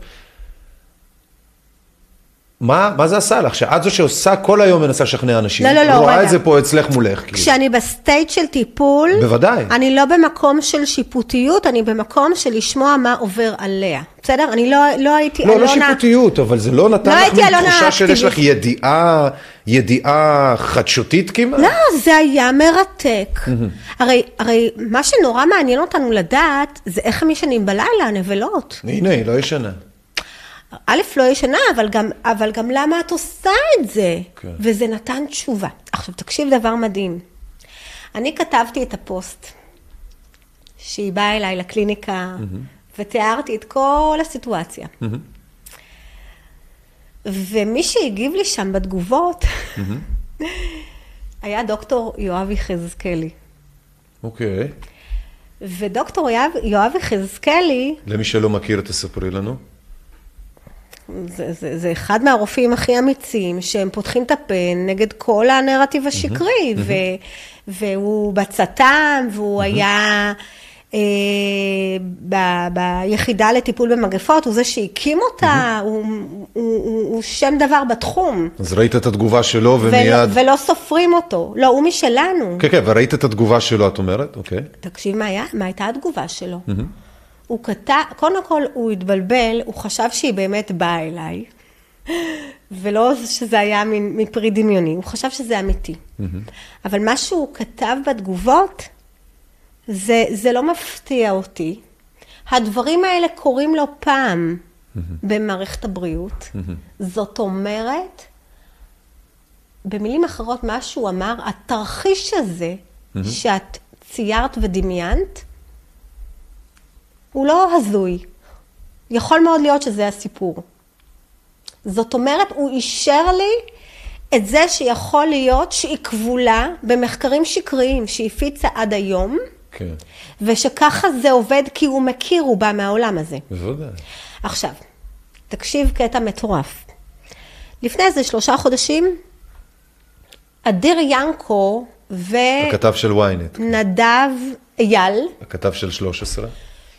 מה, מה זה עשה לך? שאת זו שעושה כל היום מנסה לשכנע אנשים. לא, לא, לא, רואה רגע. את זה פה אצלך מולך. כאילו. כשאני ב state של טיפול, בוודאי. אני לא במקום של שיפוטיות, אני במקום של לשמוע מה עובר עליה. בסדר? אני לא, לא הייתי לא, לא אלונה... שיפוטיות, אבל זה לא נתן לא לך מין תחושה שיש לך. ידיעה, ידיעה חדשותית כמעט? לא, זה היה מרתק. הרי, הרי מה שנורא מעניין אותנו לדעת, זה איך הם ישנים בלילה, הנבלות. הנה, היא לא ישנה. א', לא ישנה, אבל גם, אבל גם למה את עושה את זה? כן. וזה נתן תשובה. עכשיו, תקשיב דבר מדהים. אני כתבתי את הפוסט שהיא באה אליי לקליניקה, ותיארתי את כל הסיטואציה. ומי שהגיב לי שם בתגובות, היה דוקטור יואב יחזקאלי. אוקיי. ודוקטור יואב, יואב יחזקאלי, למי שלא מכיר, תספרי לנו. זה, זה, זה אחד מהרופאים הכי אמיצים, שהם פותחים את הפה נגד כל הנרטיב השקרי, ו, והוא בצט"ם, והוא היה אה, ב, ביחידה לטיפול במגפות, הוא זה שהקים אותה, הוא, הוא, הוא, הוא שם דבר בתחום. אז ראית את התגובה שלו ולא, ומיד... ולא סופרים אותו. לא, הוא משלנו. כן, כן, וראית את התגובה שלו, את אומרת? אוקיי. תקשיב מה היה, מה הייתה התגובה שלו. הוא כתב, קודם כל הוא התבלבל, הוא חשב שהיא באמת באה אליי, ולא שזה היה מפרי דמיוני, הוא חשב שזה אמיתי. אבל מה שהוא כתב בתגובות, זה, זה לא מפתיע אותי. הדברים האלה קורים לא פעם במערכת הבריאות. זאת אומרת, במילים אחרות, מה שהוא אמר, התרחיש הזה שאת ציירת ודמיינת, הוא לא הזוי. יכול מאוד להיות שזה הסיפור. זאת אומרת, הוא אישר לי את זה שיכול להיות שהיא כבולה במחקרים שקריים שהיא הפיצה עד היום, כן, ושככה זה עובד כי הוא מכיר, הוא בא מהעולם הזה. בוודאי. עכשיו, תקשיב קטע מטורף. לפני איזה שלושה חודשים, אדיר ינקו ונדב הכתב של ynet, אייל, הכתב של 13.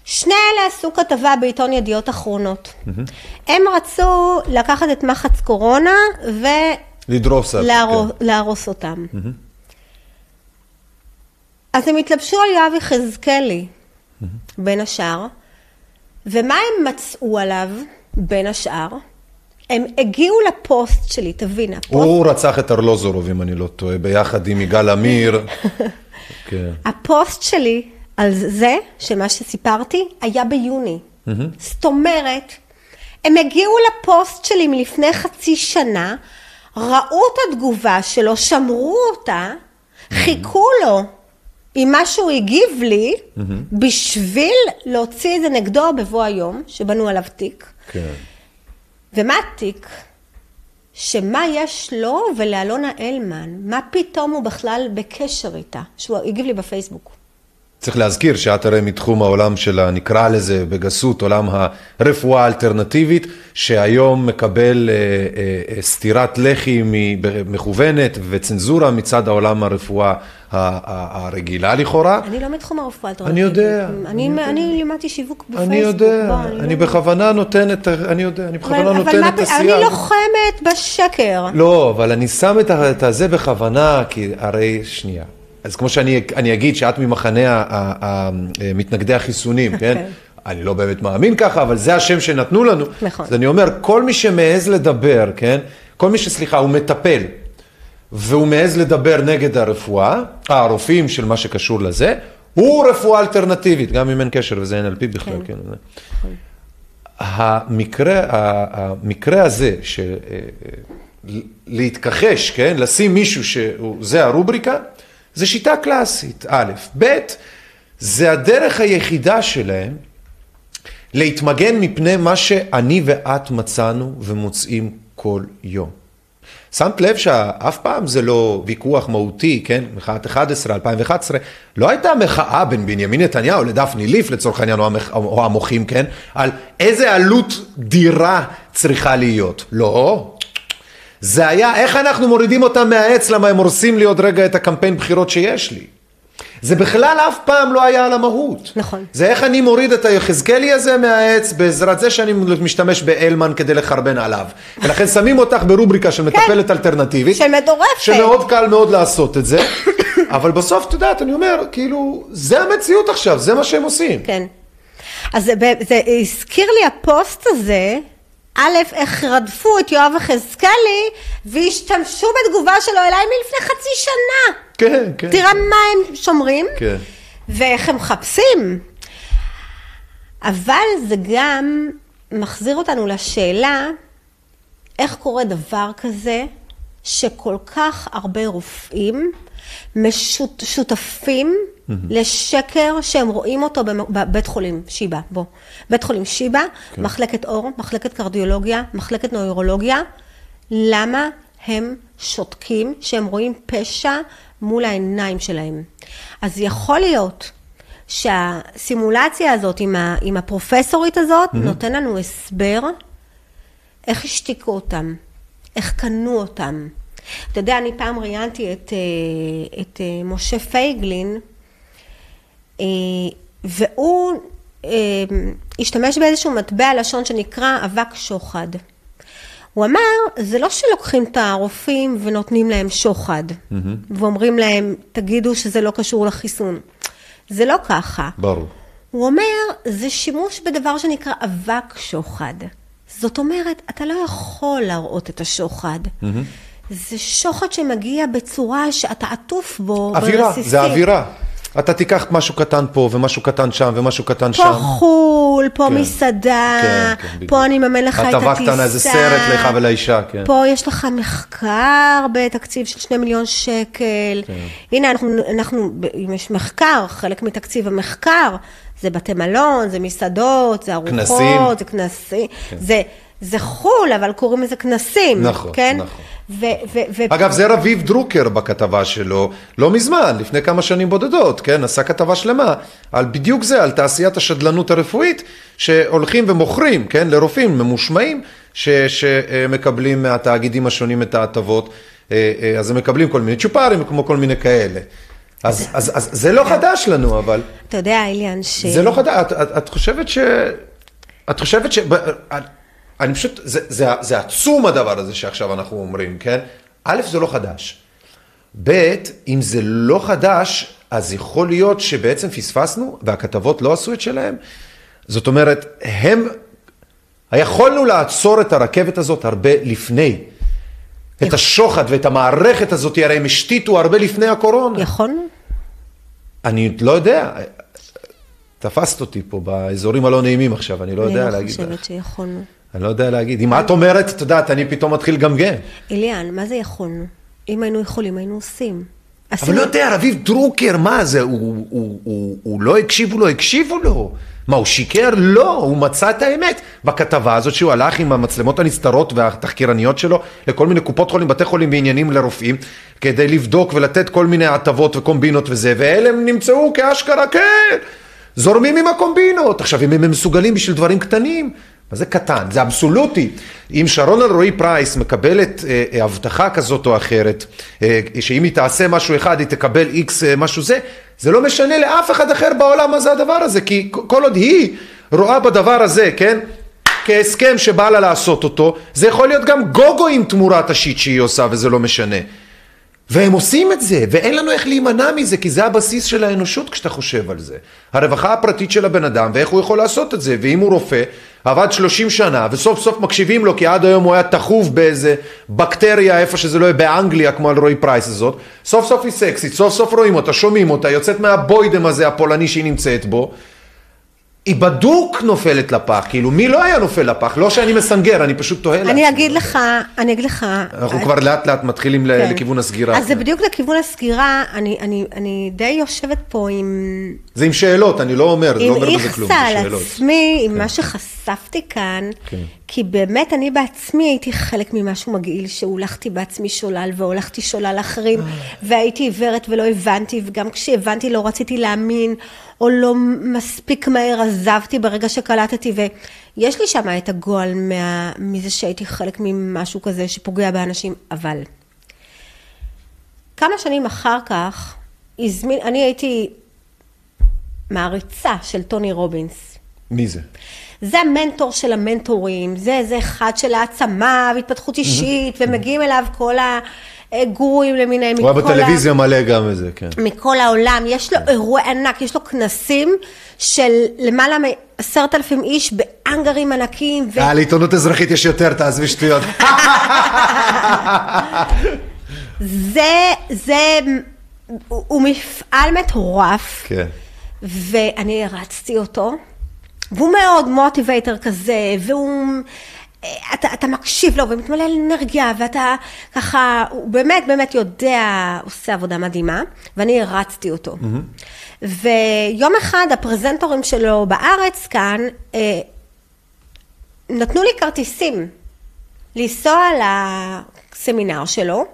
שני אלה עשו כתבה בעיתון ידיעות אחרונות. הם רצו לקחת את מחץ קורונה לדרוס עליו, ולהרוס אותם. אז הם התלבשו על יואב יחזקאלי, בין השאר, ומה הם מצאו עליו, בין השאר? הם הגיעו לפוסט שלי, תבין, הפוסט... הוא רצח את ארלוזורוב, אם אני לא טועה, ביחד עם יגאל עמיר. כן. הפוסט שלי על זה, שמה שסיפרתי, היה ביוני. זאת אומרת, הם הגיעו לפוסט שלי מלפני חצי שנה, ראו את התגובה שלו, שמרו אותה, חיכו לו עם מה שהוא הגיב לי, בשביל להוציא את זה נגדו בבוא היום, שבנו עליו תיק. כן. ומה התיק? שמה יש לו ולאלונה אלמן, מה פתאום הוא בכלל בקשר איתה, שהוא הגיב לי בפייסבוק. צריך להזכיר שאת הרי מתחום העולם של, נקרא לזה בגסות, עולם הרפואה האלטרנטיבית, שהיום מקבל אה, אה, סטירת לחי מכוונת וצנזורה מצד העולם הרפואה הרגילה לכאורה. אני לא מתחום הרפואה האלטרנטיבית. אני יודע. אני, אני, אני לימדתי שיווק בפייסבוק. אני יודע, בוא, אני, אני לא... בכוונה נותן את, אני יודע, אני בכוונה אבל, נותן אבל את הסייג. אני לוחמת בשקר. לא, אבל אני שם את הזה בכוונה, כי הרי, שנייה. אז כמו שאני אגיד שאת ממחנה מתנגדי החיסונים, כן? כן? אני לא באמת מאמין ככה, אבל זה השם שנתנו לנו. נכון. אז אני אומר, כל מי שמעז לדבר, כן? כל מי שסליחה, הוא מטפל, והוא מעז לדבר נגד הרפואה, הרופאים של מה שקשור לזה, הוא רפואה אלטרנטיבית, גם אם אין קשר וזה NLP בכלל, כן. כן. המקרה, המקרה הזה, של להתכחש, כן? לשים מישהו שזה הרובריקה, זה שיטה קלאסית, א', ב', זה הדרך היחידה שלהם להתמגן מפני מה שאני ואת מצאנו ומוצאים כל יום. שמת לב שאף פעם זה לא ויכוח מהותי, כן? מחאת 11, 2011, לא הייתה מחאה בין בנימין נתניהו לדפני ליף לצורך העניין, או, המח... או המוחים, כן? על איזה עלות דירה צריכה להיות. לא, זה היה איך אנחנו מורידים אותם מהעץ, למה הם הורסים לי עוד רגע את הקמפיין בחירות שיש לי. זה בכלל אף פעם לא היה על המהות. נכון. זה איך אני מוריד את היחזקאלי הזה מהעץ בעזרת זה שאני משתמש באלמן כדי לחרבן עליו. ולכן שמים אותך ברובריקה של מטפלת כן. אלטרנטיבית. של מטורפת. שמאוד קל מאוד לעשות את זה. אבל בסוף, את יודעת, אני אומר, כאילו, זה המציאות עכשיו, זה מה שהם עושים. כן. אז זה, זה הזכיר לי הפוסט הזה, א', איך רדפו את יואב יחזקאלי והשתמשו בתגובה שלו אליי מלפני חצי שנה. כן, כן. תראה מה הם שומרים. כן. ואיך הם מחפשים. אבל זה גם מחזיר אותנו לשאלה, איך קורה דבר כזה שכל כך הרבה רופאים משותפים mm-hmm. לשקר שהם רואים אותו בבית חולים שיבא, בוא. בית חולים שיבא, כן. מחלקת אור, מחלקת קרדיולוגיה, מחלקת נוירולוגיה. למה הם שותקים שהם רואים פשע מול העיניים שלהם? אז יכול להיות שהסימולציה הזאת עם, ה, עם הפרופסורית הזאת mm-hmm. נותן לנו הסבר איך השתיקו אותם, איך קנו אותם. אתה יודע, אני פעם ראיינתי את, אה, את אה, משה פייגלין, אה, והוא השתמש באיזשהו מטבע לשון שנקרא אבק שוחד. הוא אמר, זה לא שלוקחים את הרופאים ונותנים להם שוחד, mm-hmm. ואומרים להם, תגידו שזה לא קשור לחיסון. זה לא ככה. ברור. הוא אומר, זה שימוש בדבר שנקרא אבק שוחד. זאת אומרת, אתה לא יכול להראות את השוחד. Mm-hmm. זה שוחד שמגיע בצורה שאתה עטוף בו אווירה, ברסיסית. זה אווירה. אתה תיקח משהו קטן פה ומשהו קטן שם ומשהו קטן פה שם. פה חול, פה כן, מסעדה, כן, כן, פה אני אממן לך את הטיסה. הטבה קטנה, איזה סרט לך ולאישה, כן. פה יש לך מחקר בתקציב של שני מיליון שקל. כן. הנה, אנחנו, אנחנו, אם יש מחקר, חלק מתקציב המחקר, זה בתי מלון, זה מסעדות, זה ארוחות, כנסים. זה כנסים. כן. זה, זה חו"ל, אבל קוראים לזה כנסים, נכון, כן? נכון. ו- ו- ו- אגב, זה רביב דרוקר בכתבה שלו, לא מזמן, לפני כמה שנים בודדות, כן? עשה כתבה שלמה על בדיוק זה, על תעשיית השדלנות הרפואית, שהולכים ומוכרים, כן? לרופאים ממושמעים, ש- שמקבלים מהתאגידים השונים את ההטבות, אה, אה, אז הם מקבלים כל מיני צ'ופרים, כמו כל מיני כאלה. אז, אז, אז זה לא חדש לנו, אבל... אתה יודע, אליאן, ש... זה לא חדש, את, את, את חושבת ש... את חושבת ש... אני פשוט, זה, זה, זה עצום הדבר הזה שעכשיו אנחנו אומרים, כן? א', זה לא חדש. ב', אם זה לא חדש, אז יכול להיות שבעצם פספסנו, והכתבות לא עשו את שלהם. זאת אומרת, הם, יכולנו לעצור את הרכבת הזאת הרבה לפני. את השוחד ואת המערכת הזאת, הרי הם השתיתו הרבה לפני הקורונה. יכולנו? אני לא יודע. תפסת אותי פה באזורים הלא נעימים עכשיו, אני לא יודע אני לא להגיד לך. חושבת שיכולנו. אני לא יודע להגיד. אם את אומרת, את יודעת, אני פתאום מתחיל לגמגם. אליאן, מה זה יכולנו? אם היינו יכולים, היינו עושים. אבל לא יודע, רביב דרוקר, מה זה, הוא לא הקשיבו לו, הקשיבו לו. מה, הוא שיקר? לא, הוא מצא את האמת. בכתבה הזאת שהוא הלך עם המצלמות הנסתרות והתחקירניות שלו לכל מיני קופות חולים, בתי חולים ועניינים לרופאים, כדי לבדוק ולתת כל מיני הטבות וקומבינות וזה, ואלה הם נמצאו כאשכרה, כן, זורמים עם הקומבינות. עכשיו, אם הם מסוגלים בשביל דברים קטנים, מה זה קטן? זה אבסולוטי. אם שרון אלרועי פרייס מקבלת אה, אה, הבטחה כזאת או אחרת, אה, שאם היא תעשה משהו אחד היא תקבל איקס אה, משהו זה, זה לא משנה לאף אחד אחר בעולם מה זה הדבר הזה, כי כל עוד היא רואה בדבר הזה, כן? כהסכם שבא לה לעשות אותו, זה יכול להיות גם גוגו עם תמורת השיט שהיא עושה וזה לא משנה. והם עושים את זה, ואין לנו איך להימנע מזה, כי זה הבסיס של האנושות כשאתה חושב על זה. הרווחה הפרטית של הבן אדם, ואיך הוא יכול לעשות את זה, ואם הוא רופא, עבד 30 שנה, וסוף סוף מקשיבים לו, כי עד היום הוא היה תחוב באיזה בקטריה, איפה שזה לא יהיה, באנגליה, כמו על רועי פרייס הזאת, סוף סוף היא סקסית, סוף סוף רואים אותה, שומעים אותה, יוצאת מהבוידם הזה הפולני שהיא נמצאת בו, היא בדוק נופלת לפח, כאילו מי לא היה נופל לפח? לא שאני מסנגר, אני פשוט תוהה אני לעצמי. אגיד לך, אני אגיד לך... אנחנו כבר לאט לאט מתחילים כן. לכיוון הסגירה. אז זה בדיוק לכיוון הסגירה, אני, אני, אני די יושבת פה עם, זה עם שאלות, אני לא אומר, לא עם אומר בזה כלום, איכסה זה על שאלות. עצמי, עם מה שחשפתי כאן, כן. כי באמת אני בעצמי הייתי חלק ממשהו מגעיל, שהולכתי בעצמי שולל והולכתי שולל אחרים, אה. והייתי עיוורת ולא הבנתי, וגם כשהבנתי לא רציתי להאמין, או לא מספיק מהר עזבתי ברגע שקלטתי, ויש לי שם את הגועל מה, מזה שהייתי חלק ממשהו כזה שפוגע באנשים, אבל כמה שנים אחר כך, הזמין, אני הייתי מעריצה של טוני רובינס. מי זה? זה המנטור של המנטורים, זה, זה אחד של העצמה והתפתחות אישית, ומגיעים אליו כל הגורואים למיניהם, הוא היה מכל ה- בטלוויזיה מלא גם וזה, כן. מכל העולם, יש לו אירוע ענק, יש לו כנסים של למעלה מעשרת אלפים איש באנגרים ענקיים, ו... אה, לעיתונות אזרחית יש יותר, תעזבי שטויות. זה, זה, הוא מפעל מטורף, כן. ואני הרצתי אותו, והוא מאוד מוטיבייטר כזה, והוא, אתה, אתה מקשיב לו ומתמלא אנרגיה, ואתה ככה, הוא באמת באמת יודע, עושה עבודה מדהימה, ואני הרצתי אותו. ויום אחד הפרזנטורים שלו בארץ כאן, אה, נתנו לי כרטיסים לנסוע לסמינר שלו.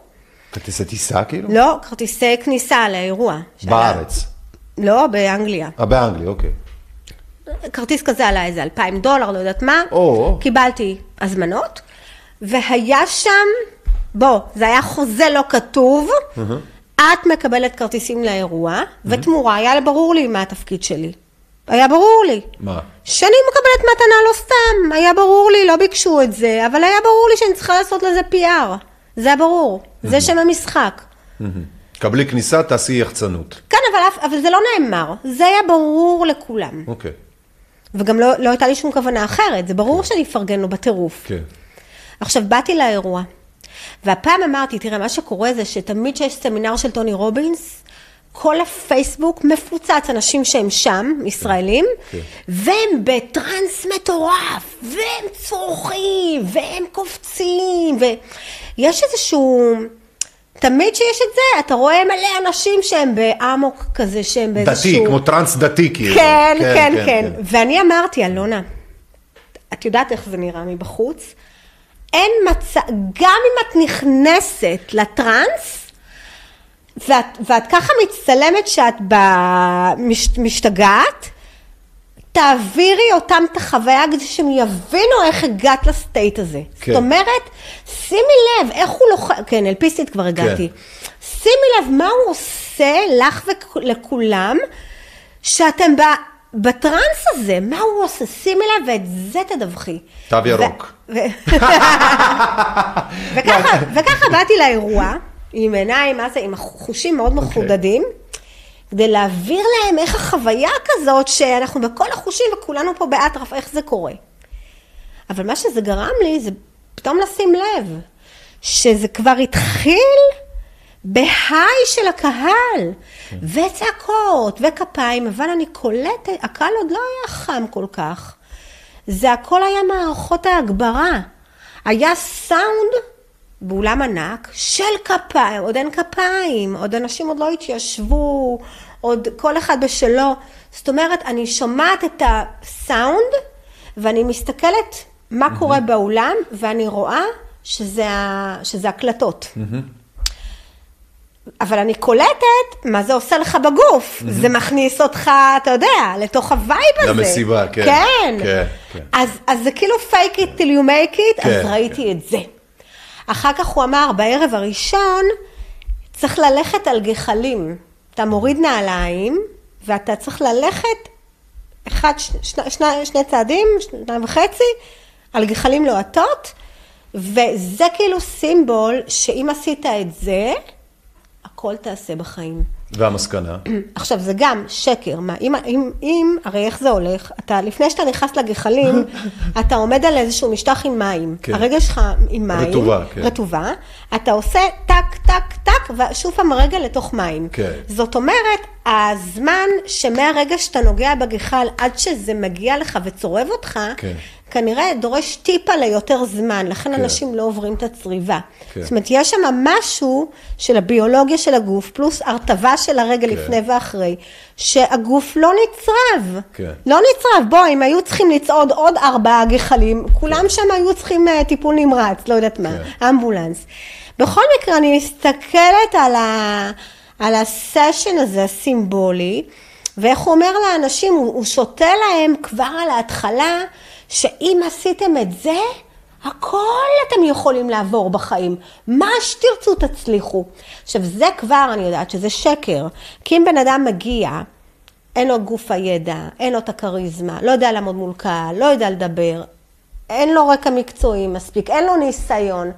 כרטיסי טיסה כאילו? לא, כרטיסי כניסה לאירוע. בארץ. לא, באנגליה. אה, באנגליה, אוקיי. כרטיס כזה עלה איזה אלפיים דולר, לא יודעת מה. או. קיבלתי הזמנות, והיה שם, בוא, זה היה חוזה לא כתוב, את מקבלת כרטיסים לאירוע, ותמורה, היה ברור לי מה התפקיד שלי. היה ברור לי. מה? שאני מקבלת מתנה לא סתם, היה ברור לי, לא ביקשו את זה, אבל היה ברור לי שאני צריכה לעשות לזה PR. זה היה ברור, זה שם המשחק. קבלי כניסה, תעשי יחצנות. כן, אבל, אבל זה לא נאמר, זה היה ברור לכולם. אוקיי. וגם לא, לא הייתה לי שום כוונה אחרת, זה ברור שאני אפרגן לו בטירוף. כן. עכשיו, באתי לאירוע, והפעם אמרתי, תראה, מה שקורה זה שתמיד שיש סמינר של טוני רובינס, כל הפייסבוק מפוצץ אנשים שהם שם, ישראלים, כן. והם בטראנס מטורף, והם צורכים, והם קופצים, ויש איזשהו... תמיד שיש את זה, אתה רואה מלא אנשים שהם באמוק כזה, שהם באיזשהו... דתי, כמו טרנס דתי כאילו. כן, כן, כן. ואני אמרתי, אלונה, את יודעת איך זה נראה מבחוץ? אין מצב, גם אם את נכנסת לטראנס, ואת, ואת ככה מצטלמת שאת במש, משתגעת, תעבירי אותם את החוויה כדי שהם יבינו איך הגעת לסטייט הזה. כן. זאת אומרת, שימי לב איך הוא לוחם, כן, אלפיסטית כבר הגעתי. שימי לב מה הוא עושה לך ולכולם, שאתם ב... בטראנס הזה, מה הוא עושה? שימי לב ואת זה תדווחי. תו ירוק. ו... וככה, וככה באתי לאירוע, עם עיניים, מה זה, עם חושים מאוד אוקיי. מחודדים, כדי להעביר להם איך החוויה כזאת, שאנחנו בכל החושים וכולנו פה באטרף, איך זה קורה. אבל מה שזה גרם לי, זה פתאום לשים לב, שזה כבר התחיל בהיי של הקהל, וצעקות, וכפיים, אבל אני קולטת, הקהל עוד לא היה חם כל כך. זה הכל היה מערכות ההגברה. היה סאונד באולם ענק של כפיים, עוד אין כפיים, עוד אנשים עוד לא התיישבו, עוד כל אחד בשלו. זאת אומרת, אני שומעת את הסאונד, ואני מסתכלת מה קורה באולם, ואני רואה שזה, שזה הקלטות. אבל אני קולטת מה זה עושה לך בגוף. זה מכניס אותך, אתה יודע, לתוך ה vibe הזה. למסיבה, כן. כן. כן, כן. אז, אז זה כאילו fake it till you make it, אז כן, ראיתי את זה. אחר כך הוא אמר, בערב הראשון צריך ללכת על גחלים. אתה מוריד נעליים, ואתה צריך ללכת אחד, שני, שני, שני צעדים, שניים וחצי, על גחלים לוהטות, וזה כאילו סימבול שאם עשית את זה, הכל תעשה בחיים. והמסקנה? עכשיו, זה גם שקר. מה, אם, אם, אם, הרי איך זה הולך? אתה, לפני שאתה נכנס לגחלים, אתה עומד על איזשהו משטח עם מים. כן. הרגל שלך עם מים. רטובה, כן. רטובה. אתה עושה טק, טק, טק, ושוב פעם הרגל לתוך מים. כן. זאת אומרת, הזמן שמהרגע שאתה נוגע בגחל עד שזה מגיע לך וצורב אותך, כן. כנראה דורש טיפה ליותר זמן, לכן כן. אנשים לא עוברים את הצריבה. כן. זאת אומרת, יש שם משהו של הביולוגיה של הגוף, פלוס הרטבה של הרגל כן. לפני ואחרי, שהגוף לא נצרב. כן. לא נצרב. בוא, אם היו צריכים לצעוד עוד ארבעה גחלים, כולם שם היו צריכים אה, טיפול נמרץ, לא יודעת מה, כן. אמבולנס. בכל מקרה, אני מסתכלת על, ה... על הסשן הזה, הסימבולי, ואיך הוא אומר לאנשים, הוא, הוא שותל להם כבר על ההתחלה, שאם עשיתם את זה, הכל אתם יכולים לעבור בחיים. מה שתרצו תצליחו. עכשיו, זה כבר, אני יודעת שזה שקר. כי אם בן אדם מגיע, אין לו גוף הידע, אין לו את הכריזמה, לא יודע לעמוד מול קהל, לא יודע לדבר, אין לו רקע מקצועי מספיק, אין לו ניסיון.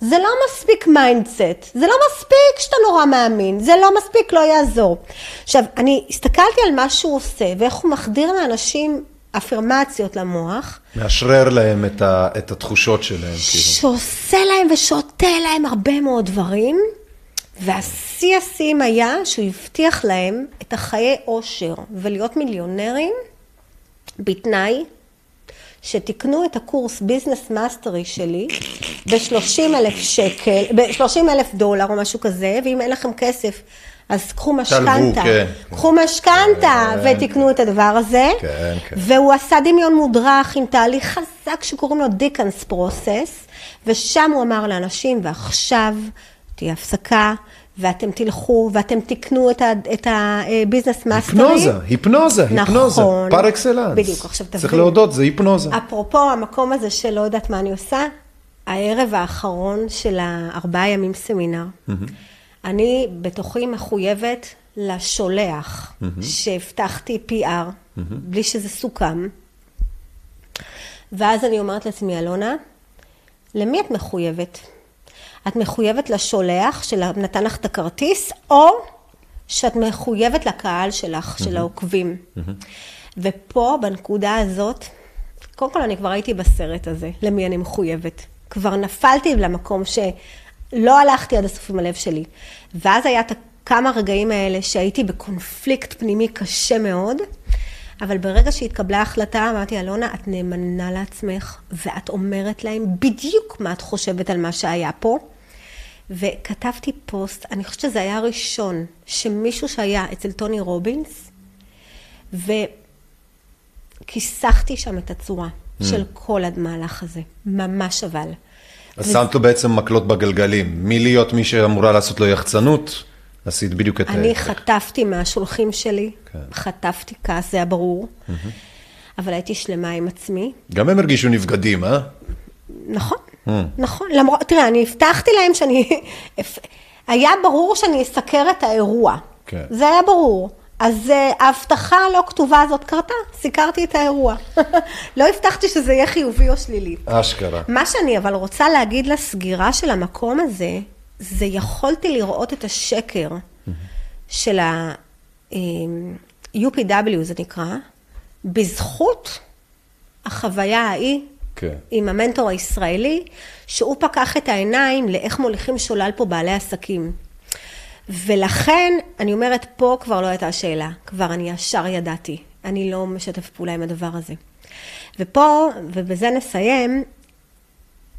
זה לא מספיק mindset, זה לא מספיק שאתה נורא מאמין, זה לא מספיק, לא יעזור. עכשיו, אני הסתכלתי על מה שהוא עושה, ואיך הוא מחדיר לאנשים אפירמציות למוח, מאשרר להם את, ה, את התחושות שלהם, כאילו. שעושה להם ושותל להם הרבה מאוד דברים, והשיא השיאים היה שהוא הבטיח להם את החיי עושר ולהיות מיליונרים בתנאי שתקנו את הקורס Business Mastery שלי ב-30 אלף שקל, ב-30 אלף דולר או משהו כזה, ואם אין לכם כסף, אז קחו משכנתה. כן. קחו משכנתה כן. ותקנו את הדבר הזה. כן, כן. והוא עשה דמיון מודרך עם תהליך חזק שקוראים לו Dickens Process, ושם הוא אמר לאנשים, ועכשיו תהיה הפסקה, ואתם תלכו, ואתם תקנו את ה- את ה Business Mastery. היפנוזה, היפנוזה, היפנוזה, נכון. par excellence. בדיוק, עכשיו צריך תבין. להודות, זה היפנוזה. אפרופו המקום הזה שלא יודעת מה אני עושה, הערב האחרון של הארבעה ימים סמינר, אני בתוכי מחויבת לשולח שהבטחתי PR, בלי שזה סוכם. ואז אני אומרת לעצמי, אלונה, למי את מחויבת? את מחויבת לשולח שנתן לך את הכרטיס, או שאת מחויבת לקהל שלך, של העוקבים. ופה, בנקודה הזאת, קודם כל אני כבר הייתי בסרט הזה, למי אני מחויבת. כבר נפלתי למקום שלא הלכתי עד הסוף עם הלב שלי. ואז היה את כמה רגעים האלה שהייתי בקונפליקט פנימי קשה מאוד, אבל ברגע שהתקבלה ההחלטה, אמרתי, אלונה, את נאמנה לעצמך, ואת אומרת להם בדיוק מה את חושבת על מה שהיה פה. וכתבתי פוסט, אני חושבת שזה היה הראשון, שמישהו שהיה אצל טוני רובינס, וכיסחתי שם את הצורה של כל המהלך הזה, ממש אבל. אז שמת לו בעצם מקלות בגלגלים. מלהיות מי שאמורה לעשות לו יחצנות, עשית בדיוק את אני. חטפתי מהשולחים שלי, כן. חטפתי כעס, זה היה ברור, אבל הייתי שלמה עם עצמי. גם הם הרגישו נבגדים, אה? נכון, נכון. למרות, תראה, אני הבטחתי להם שאני... היה ברור שאני אסקר את האירוע. כן. זה היה ברור. אז אה, ההבטחה הלא כתובה הזאת קרתה, סיקרתי את האירוע. לא הבטחתי שזה יהיה חיובי או שלילי. אשכרה. מה שאני אבל רוצה להגיד לסגירה של המקום הזה, זה יכולתי לראות את השקר של ה-UPW, זה נקרא, בזכות החוויה ההיא כן. עם המנטור הישראלי, שהוא פקח את העיניים לאיך מוליכים שולל פה בעלי עסקים. ולכן, אני אומרת, פה כבר לא הייתה שאלה, כבר אני ישר ידעתי, אני לא משתף פעולה עם הדבר הזה. ופה, ובזה נסיים,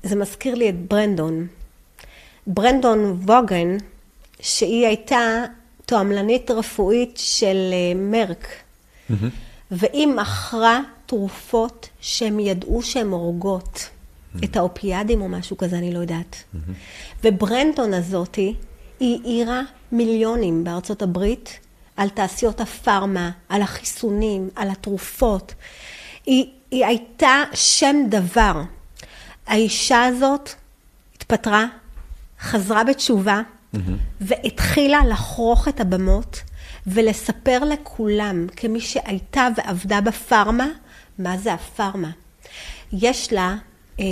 זה מזכיר לי את ברנדון. ברנדון ווגן, שהיא הייתה תועמלנית רפואית של אה, מרק, והיא מכרה תרופות שהם ידעו שהן הורגות. את האופיאדים או משהו כזה, אני לא יודעת. וברנדון הזאתי, היא העירה מיליונים בארצות הברית על תעשיות הפארמה, על החיסונים, על התרופות. היא, היא הייתה שם דבר. האישה הזאת התפטרה, חזרה בתשובה, והתחילה לחרוך את הבמות ולספר לכולם, כמי שהייתה ועבדה בפארמה, מה זה הפארמה. יש לה אה,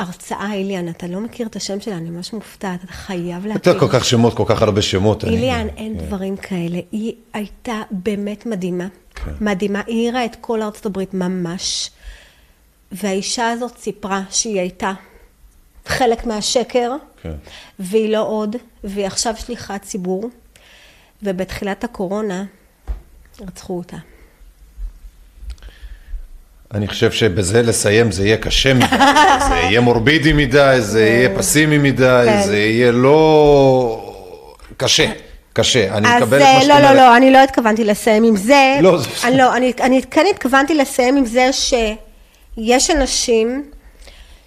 הרצאה, איליאן, אתה לא מכיר את השם שלה, אני ממש מופתעת, אתה חייב להכיר. יותר כל כך שמות, כל כך הרבה שמות. אני- איליאן, אין כן. דברים כאלה. היא הייתה באמת מדהימה. כן. מדהימה. היא העירה את כל ארצות הברית ממש. והאישה הזאת סיפרה שהיא הייתה חלק מהשקר, כן. והיא לא עוד, והיא עכשיו שליחת ציבור, ובתחילת הקורונה רצחו אותה. אני חושב שבזה לסיים זה יהיה קשה מדי, זה יהיה מורבידי מדי, זה יהיה פסימי מדי, כן. זה יהיה לא... קשה, קשה. אני מקבל את אה, מה שאת לא, לא, אומרת. לא, אני לא התכוונתי לסיים עם זה. לא, זה- אני לא, אני, אני כן התכוונתי לסיים עם זה שיש אנשים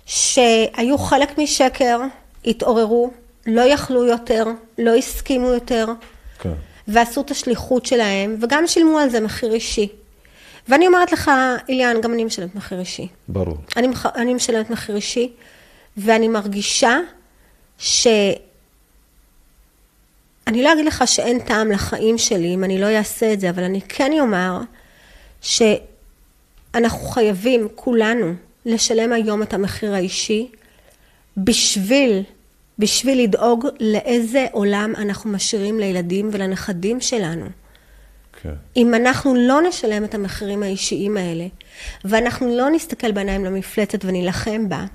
שהיו חלק משקר, התעוררו, לא יכלו יותר, לא הסכימו יותר, כן. ועשו את השליחות שלהם, וגם שילמו על זה מחיר אישי. ואני אומרת לך, איליאן, גם אני משלמת מחיר אישי. ברור. אני, אני משלמת מחיר אישי, ואני מרגישה ש... אני לא אגיד לך שאין טעם לחיים שלי אם אני לא אעשה את זה, אבל אני כן אומר שאנחנו חייבים, כולנו, לשלם היום את המחיר האישי בשביל, בשביל לדאוג לאיזה עולם אנחנו משאירים לילדים ולנכדים שלנו. כן. אם אנחנו לא נשלם את המחירים האישיים האלה, ואנחנו לא נסתכל בעיניים למפלצת ונילחם בה,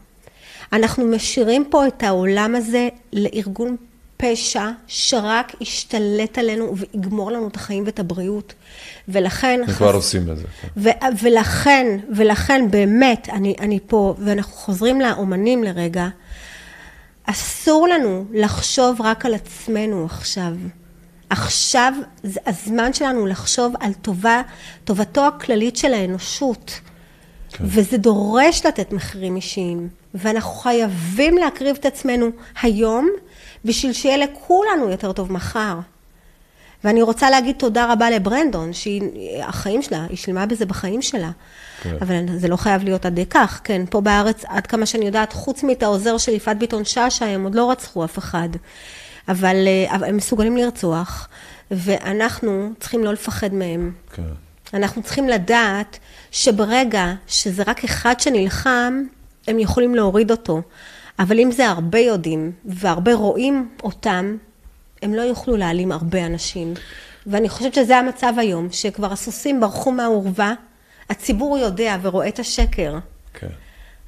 אנחנו משאירים פה את העולם הזה לארגון פשע שרק ישתלט עלינו ויגמור לנו את החיים ואת הבריאות. ולכן... הם כבר עושים את זה. כן. ו- ולכן, ולכן באמת, אני, אני פה, ואנחנו חוזרים לאומנים לרגע, אסור לנו לחשוב רק על עצמנו עכשיו. עכשיו זה הזמן שלנו לחשוב על טובה, טובתו הכללית של האנושות. כן. וזה דורש לתת מחירים אישיים. ואנחנו חייבים להקריב את עצמנו היום, בשביל שיהיה לכולנו יותר טוב מחר. ואני רוצה להגיד תודה רבה לברנדון, שהיא, החיים שלה, היא שילמה בזה בחיים שלה. כן. אבל זה לא חייב להיות עד כך, כן, פה בארץ, עד כמה שאני יודעת, חוץ מאת העוזר של יפעת ביטון שאשא, הם עוד לא רצחו אף אחד. אבל, אה, אבל הם מסוגלים לרצוח, ואנחנו צריכים לא לפחד מהם. כן. אנחנו צריכים לדעת שברגע שזה רק אחד שנלחם, הם יכולים להוריד אותו. אבל אם זה הרבה יודעים, והרבה רואים אותם, הם לא יוכלו להעלים הרבה אנשים. ואני חושבת שזה המצב היום, שכבר הסוסים ברחו מהאורווה, הציבור יודע ורואה את השקר. כן.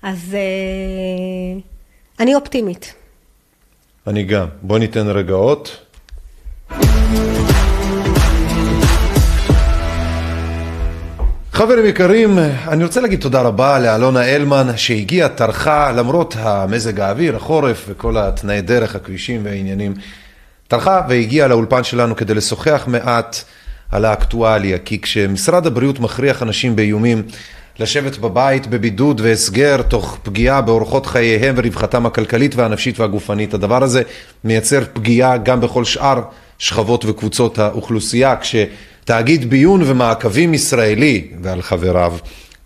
אז אה, אני אופטימית. אני גם. בוא ניתן רגע אות. חברים יקרים, אני רוצה להגיד תודה רבה לאלונה אלמן שהגיעה, טרחה, למרות המזג האוויר, החורף וכל התנאי דרך, הכבישים והעניינים, טרחה והגיעה לאולפן שלנו כדי לשוחח מעט על האקטואליה, כי כשמשרד הבריאות מכריח אנשים באיומים לשבת בבית בבידוד והסגר תוך פגיעה באורחות חייהם ורווחתם הכלכלית והנפשית והגופנית, הדבר הזה מייצר פגיעה גם בכל שאר שכבות וקבוצות האוכלוסייה, כשתאגיד ביון ומעקבים ישראלי ועל חבריו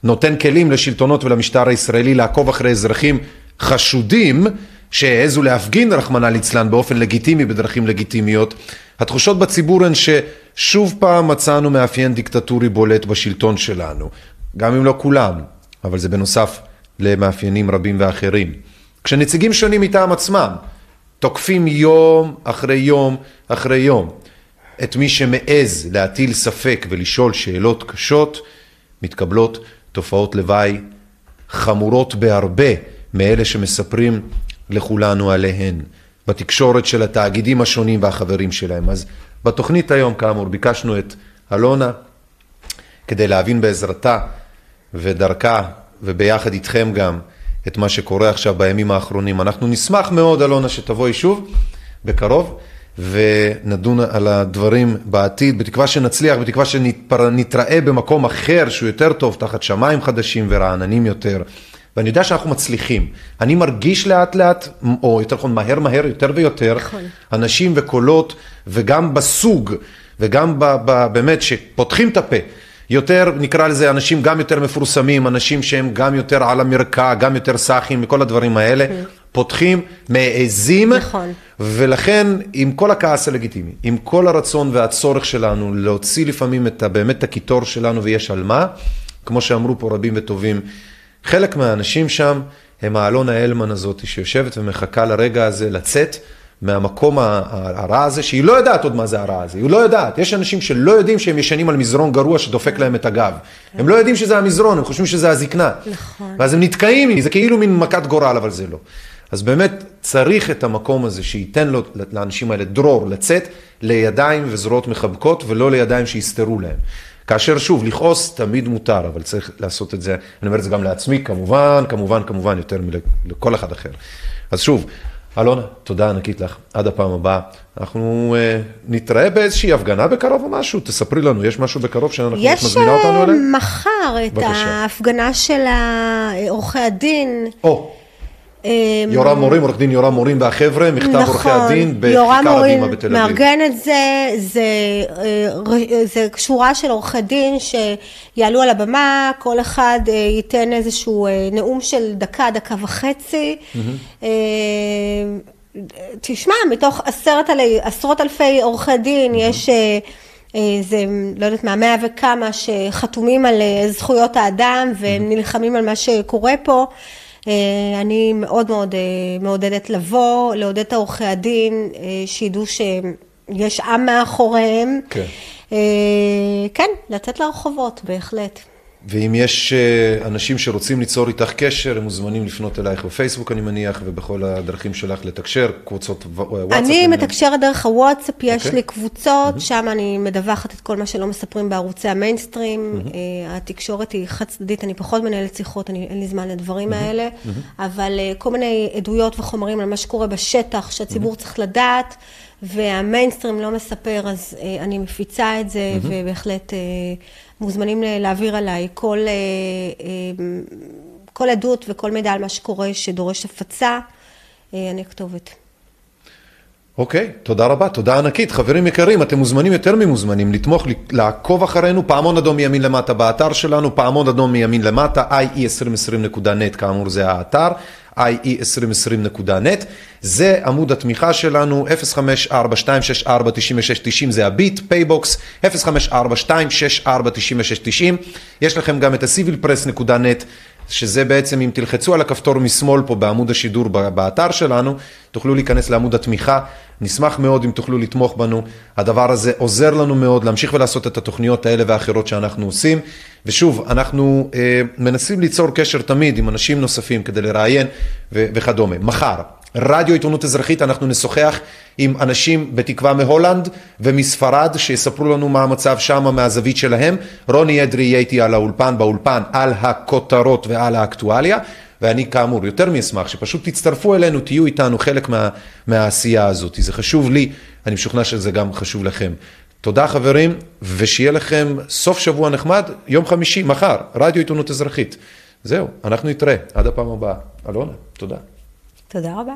נותן כלים לשלטונות ולמשטר הישראלי לעקוב אחרי אזרחים חשודים שהעזו להפגין, רחמנא ליצלן, באופן לגיטימי, בדרכים לגיטימיות. התחושות בציבור הן ששוב פעם מצאנו מאפיין דיקטטורי בולט בשלטון שלנו, גם אם לא כולם, אבל זה בנוסף למאפיינים רבים ואחרים. כשנציגים שונים מטעם עצמם תוקפים יום אחרי יום אחרי יום את מי שמעז להטיל ספק ולשאול שאלות קשות, מתקבלות תופעות לוואי חמורות בהרבה מאלה שמספרים לכולנו עליהן, בתקשורת של התאגידים השונים והחברים שלהם. אז בתוכנית היום, כאמור, ביקשנו את אלונה כדי להבין בעזרתה ודרכה וביחד איתכם גם את מה שקורה עכשיו בימים האחרונים. אנחנו נשמח מאוד, אלונה, שתבואי שוב בקרוב. ונדון על הדברים בעתיד, בתקווה שנצליח, בתקווה שנתראה במקום אחר שהוא יותר טוב, תחת שמיים חדשים ורעננים יותר. ואני יודע שאנחנו מצליחים. אני מרגיש לאט לאט, או יותר נכון מהר מהר, יותר ויותר, נכון. אנשים וקולות, וגם בסוג, וגם ב, ב, באמת שפותחים את הפה. יותר, נקרא לזה, אנשים גם יותר מפורסמים, אנשים שהם גם יותר על המרקע, גם יותר סאחים, מכל הדברים האלה, כן. פותחים, מעזים, נכון. ולכן עם כל הכעס הלגיטימי, עם כל הרצון והצורך שלנו להוציא לפעמים את, באמת את הקיטור שלנו ויש על מה, כמו שאמרו פה רבים וטובים, חלק מהאנשים שם הם האלונה הלמן הזאת שיושבת ומחכה לרגע הזה לצאת מהמקום הרע הזה, שהיא לא יודעת עוד מה זה הרע הזה, היא לא יודעת. יש אנשים שלא יודעים שהם ישנים על מזרון גרוע שדופק להם את הגב. הם לא יודעים שזה המזרון, הם חושבים שזה הזקנה. נכון. ואז הם נתקעים, זה כאילו מין מכת גורל, אבל זה לא. אז באמת צריך את המקום הזה שייתן לו, לאנשים האלה דרור לצאת לידיים וזרועות מחבקות ולא לידיים שיסתרו להם. כאשר שוב, לכעוס תמיד מותר, אבל צריך לעשות את זה, אני אומר את זה גם לעצמי, כמובן, כמובן, כמובן, יותר מלכל אחד אחר. אז שוב, אלונה, תודה ענקית לך, עד הפעם הבאה. אנחנו uh, נתראה באיזושהי הפגנה בקרוב או משהו, תספרי לנו, יש משהו בקרוב שאנחנו מזמינה אותנו אליהם? יש מחר את בבקשה. ההפגנה של עורכי הדין. Oh. אמ, יורם מורים, עורך דין יורם מורים והחבר'ה, מכתב נכון, עורכי הדין בכיכר הבימה בתל אביב. יורם מורים מארגן את זה, זה, אה, זה שורה של עורכי דין שיעלו על הבמה, כל אחד אה, ייתן איזשהו אה, נאום של דקה, דקה וחצי. Mm-hmm. תשמע, מתוך עשרת, עשרות אלפי עורכי דין mm-hmm. יש... זה, לא יודעת מה, מאה וכמה שחתומים על זכויות האדם והם mm-hmm. נלחמים על מה שקורה פה. אה, אני מאוד מאוד אה, מעודדת לבוא, לעודד את העורכי הדין, אה, שידעו שיש עם מאחוריהם. כן. כן, לצאת לרחובות, בהחלט. ואם יש אנשים שרוצים ליצור איתך קשר, הם מוזמנים לפנות אלייך בפייסבוק, אני מניח, ובכל הדרכים שלך לתקשר, קבוצות וואטסאפ. אני מתקשרת דרך הוואטסאפ, יש okay. אוקיי. לי קבוצות. שם אני מדווחת את כל מה שלא מספרים בערוצי המיינסטרים. Mm-hmm. התקשורת היא חד צדדית, אני פחות מנהלת שיחות, אני, אין לי זמן לדברים. האלה. אבל כל מיני עדויות וחומרים על מה שקורה בשטח, שהציבור. צריך לדעת. והמיינסטרים לא מספר, אז אני מפיצה את זה, mm-hmm. ובהחלט מוזמנים להעביר עליי כל, אה, אה, כל עדות וכל מידע על מה שקורה שדורש הפצה, אה, אני הכתובת. אוקיי, okay, תודה רבה, תודה ענקית. חברים יקרים, אתם מוזמנים יותר ממוזמנים לתמוך, לעקוב אחרינו, פעמון אדום מימין למטה באתר שלנו, פעמון אדום מימין למטה, ie2020.net, כאמור זה האתר. ie2020.net, זה עמוד התמיכה שלנו, 054-264-9690 זה הביט, פייבוקס, 054-264-9690, יש לכם גם את ה-civilpress.net, שזה בעצם אם תלחצו על הכפתור משמאל פה בעמוד השידור באתר שלנו, תוכלו להיכנס לעמוד התמיכה, נשמח מאוד אם תוכלו לתמוך בנו, הדבר הזה עוזר לנו מאוד להמשיך ולעשות את התוכניות האלה והאחרות שאנחנו עושים, ושוב, אנחנו אה, מנסים ליצור קשר תמיד עם אנשים נוספים כדי לראיין וכדומה. מחר, רדיו עיתונות אזרחית, אנחנו נשוחח עם אנשים בתקווה מהולנד ומספרד שיספרו לנו מה המצב שם מהזווית שלהם. רוני אדרי יהיה איתי על האולפן, באולפן, על הכותרות ועל האקטואליה. ואני כאמור יותר מאשמח שפשוט תצטרפו אלינו, תהיו איתנו חלק מה, מהעשייה הזאת. זה חשוב לי, אני משוכנע שזה גם חשוב לכם. תודה חברים, ושיהיה לכם סוף שבוע נחמד, יום חמישי, מחר, רדיו עיתונות אזרחית. זהו, אנחנו נתראה, עד הפעם הבאה. אלונה, תודה. תודה רבה.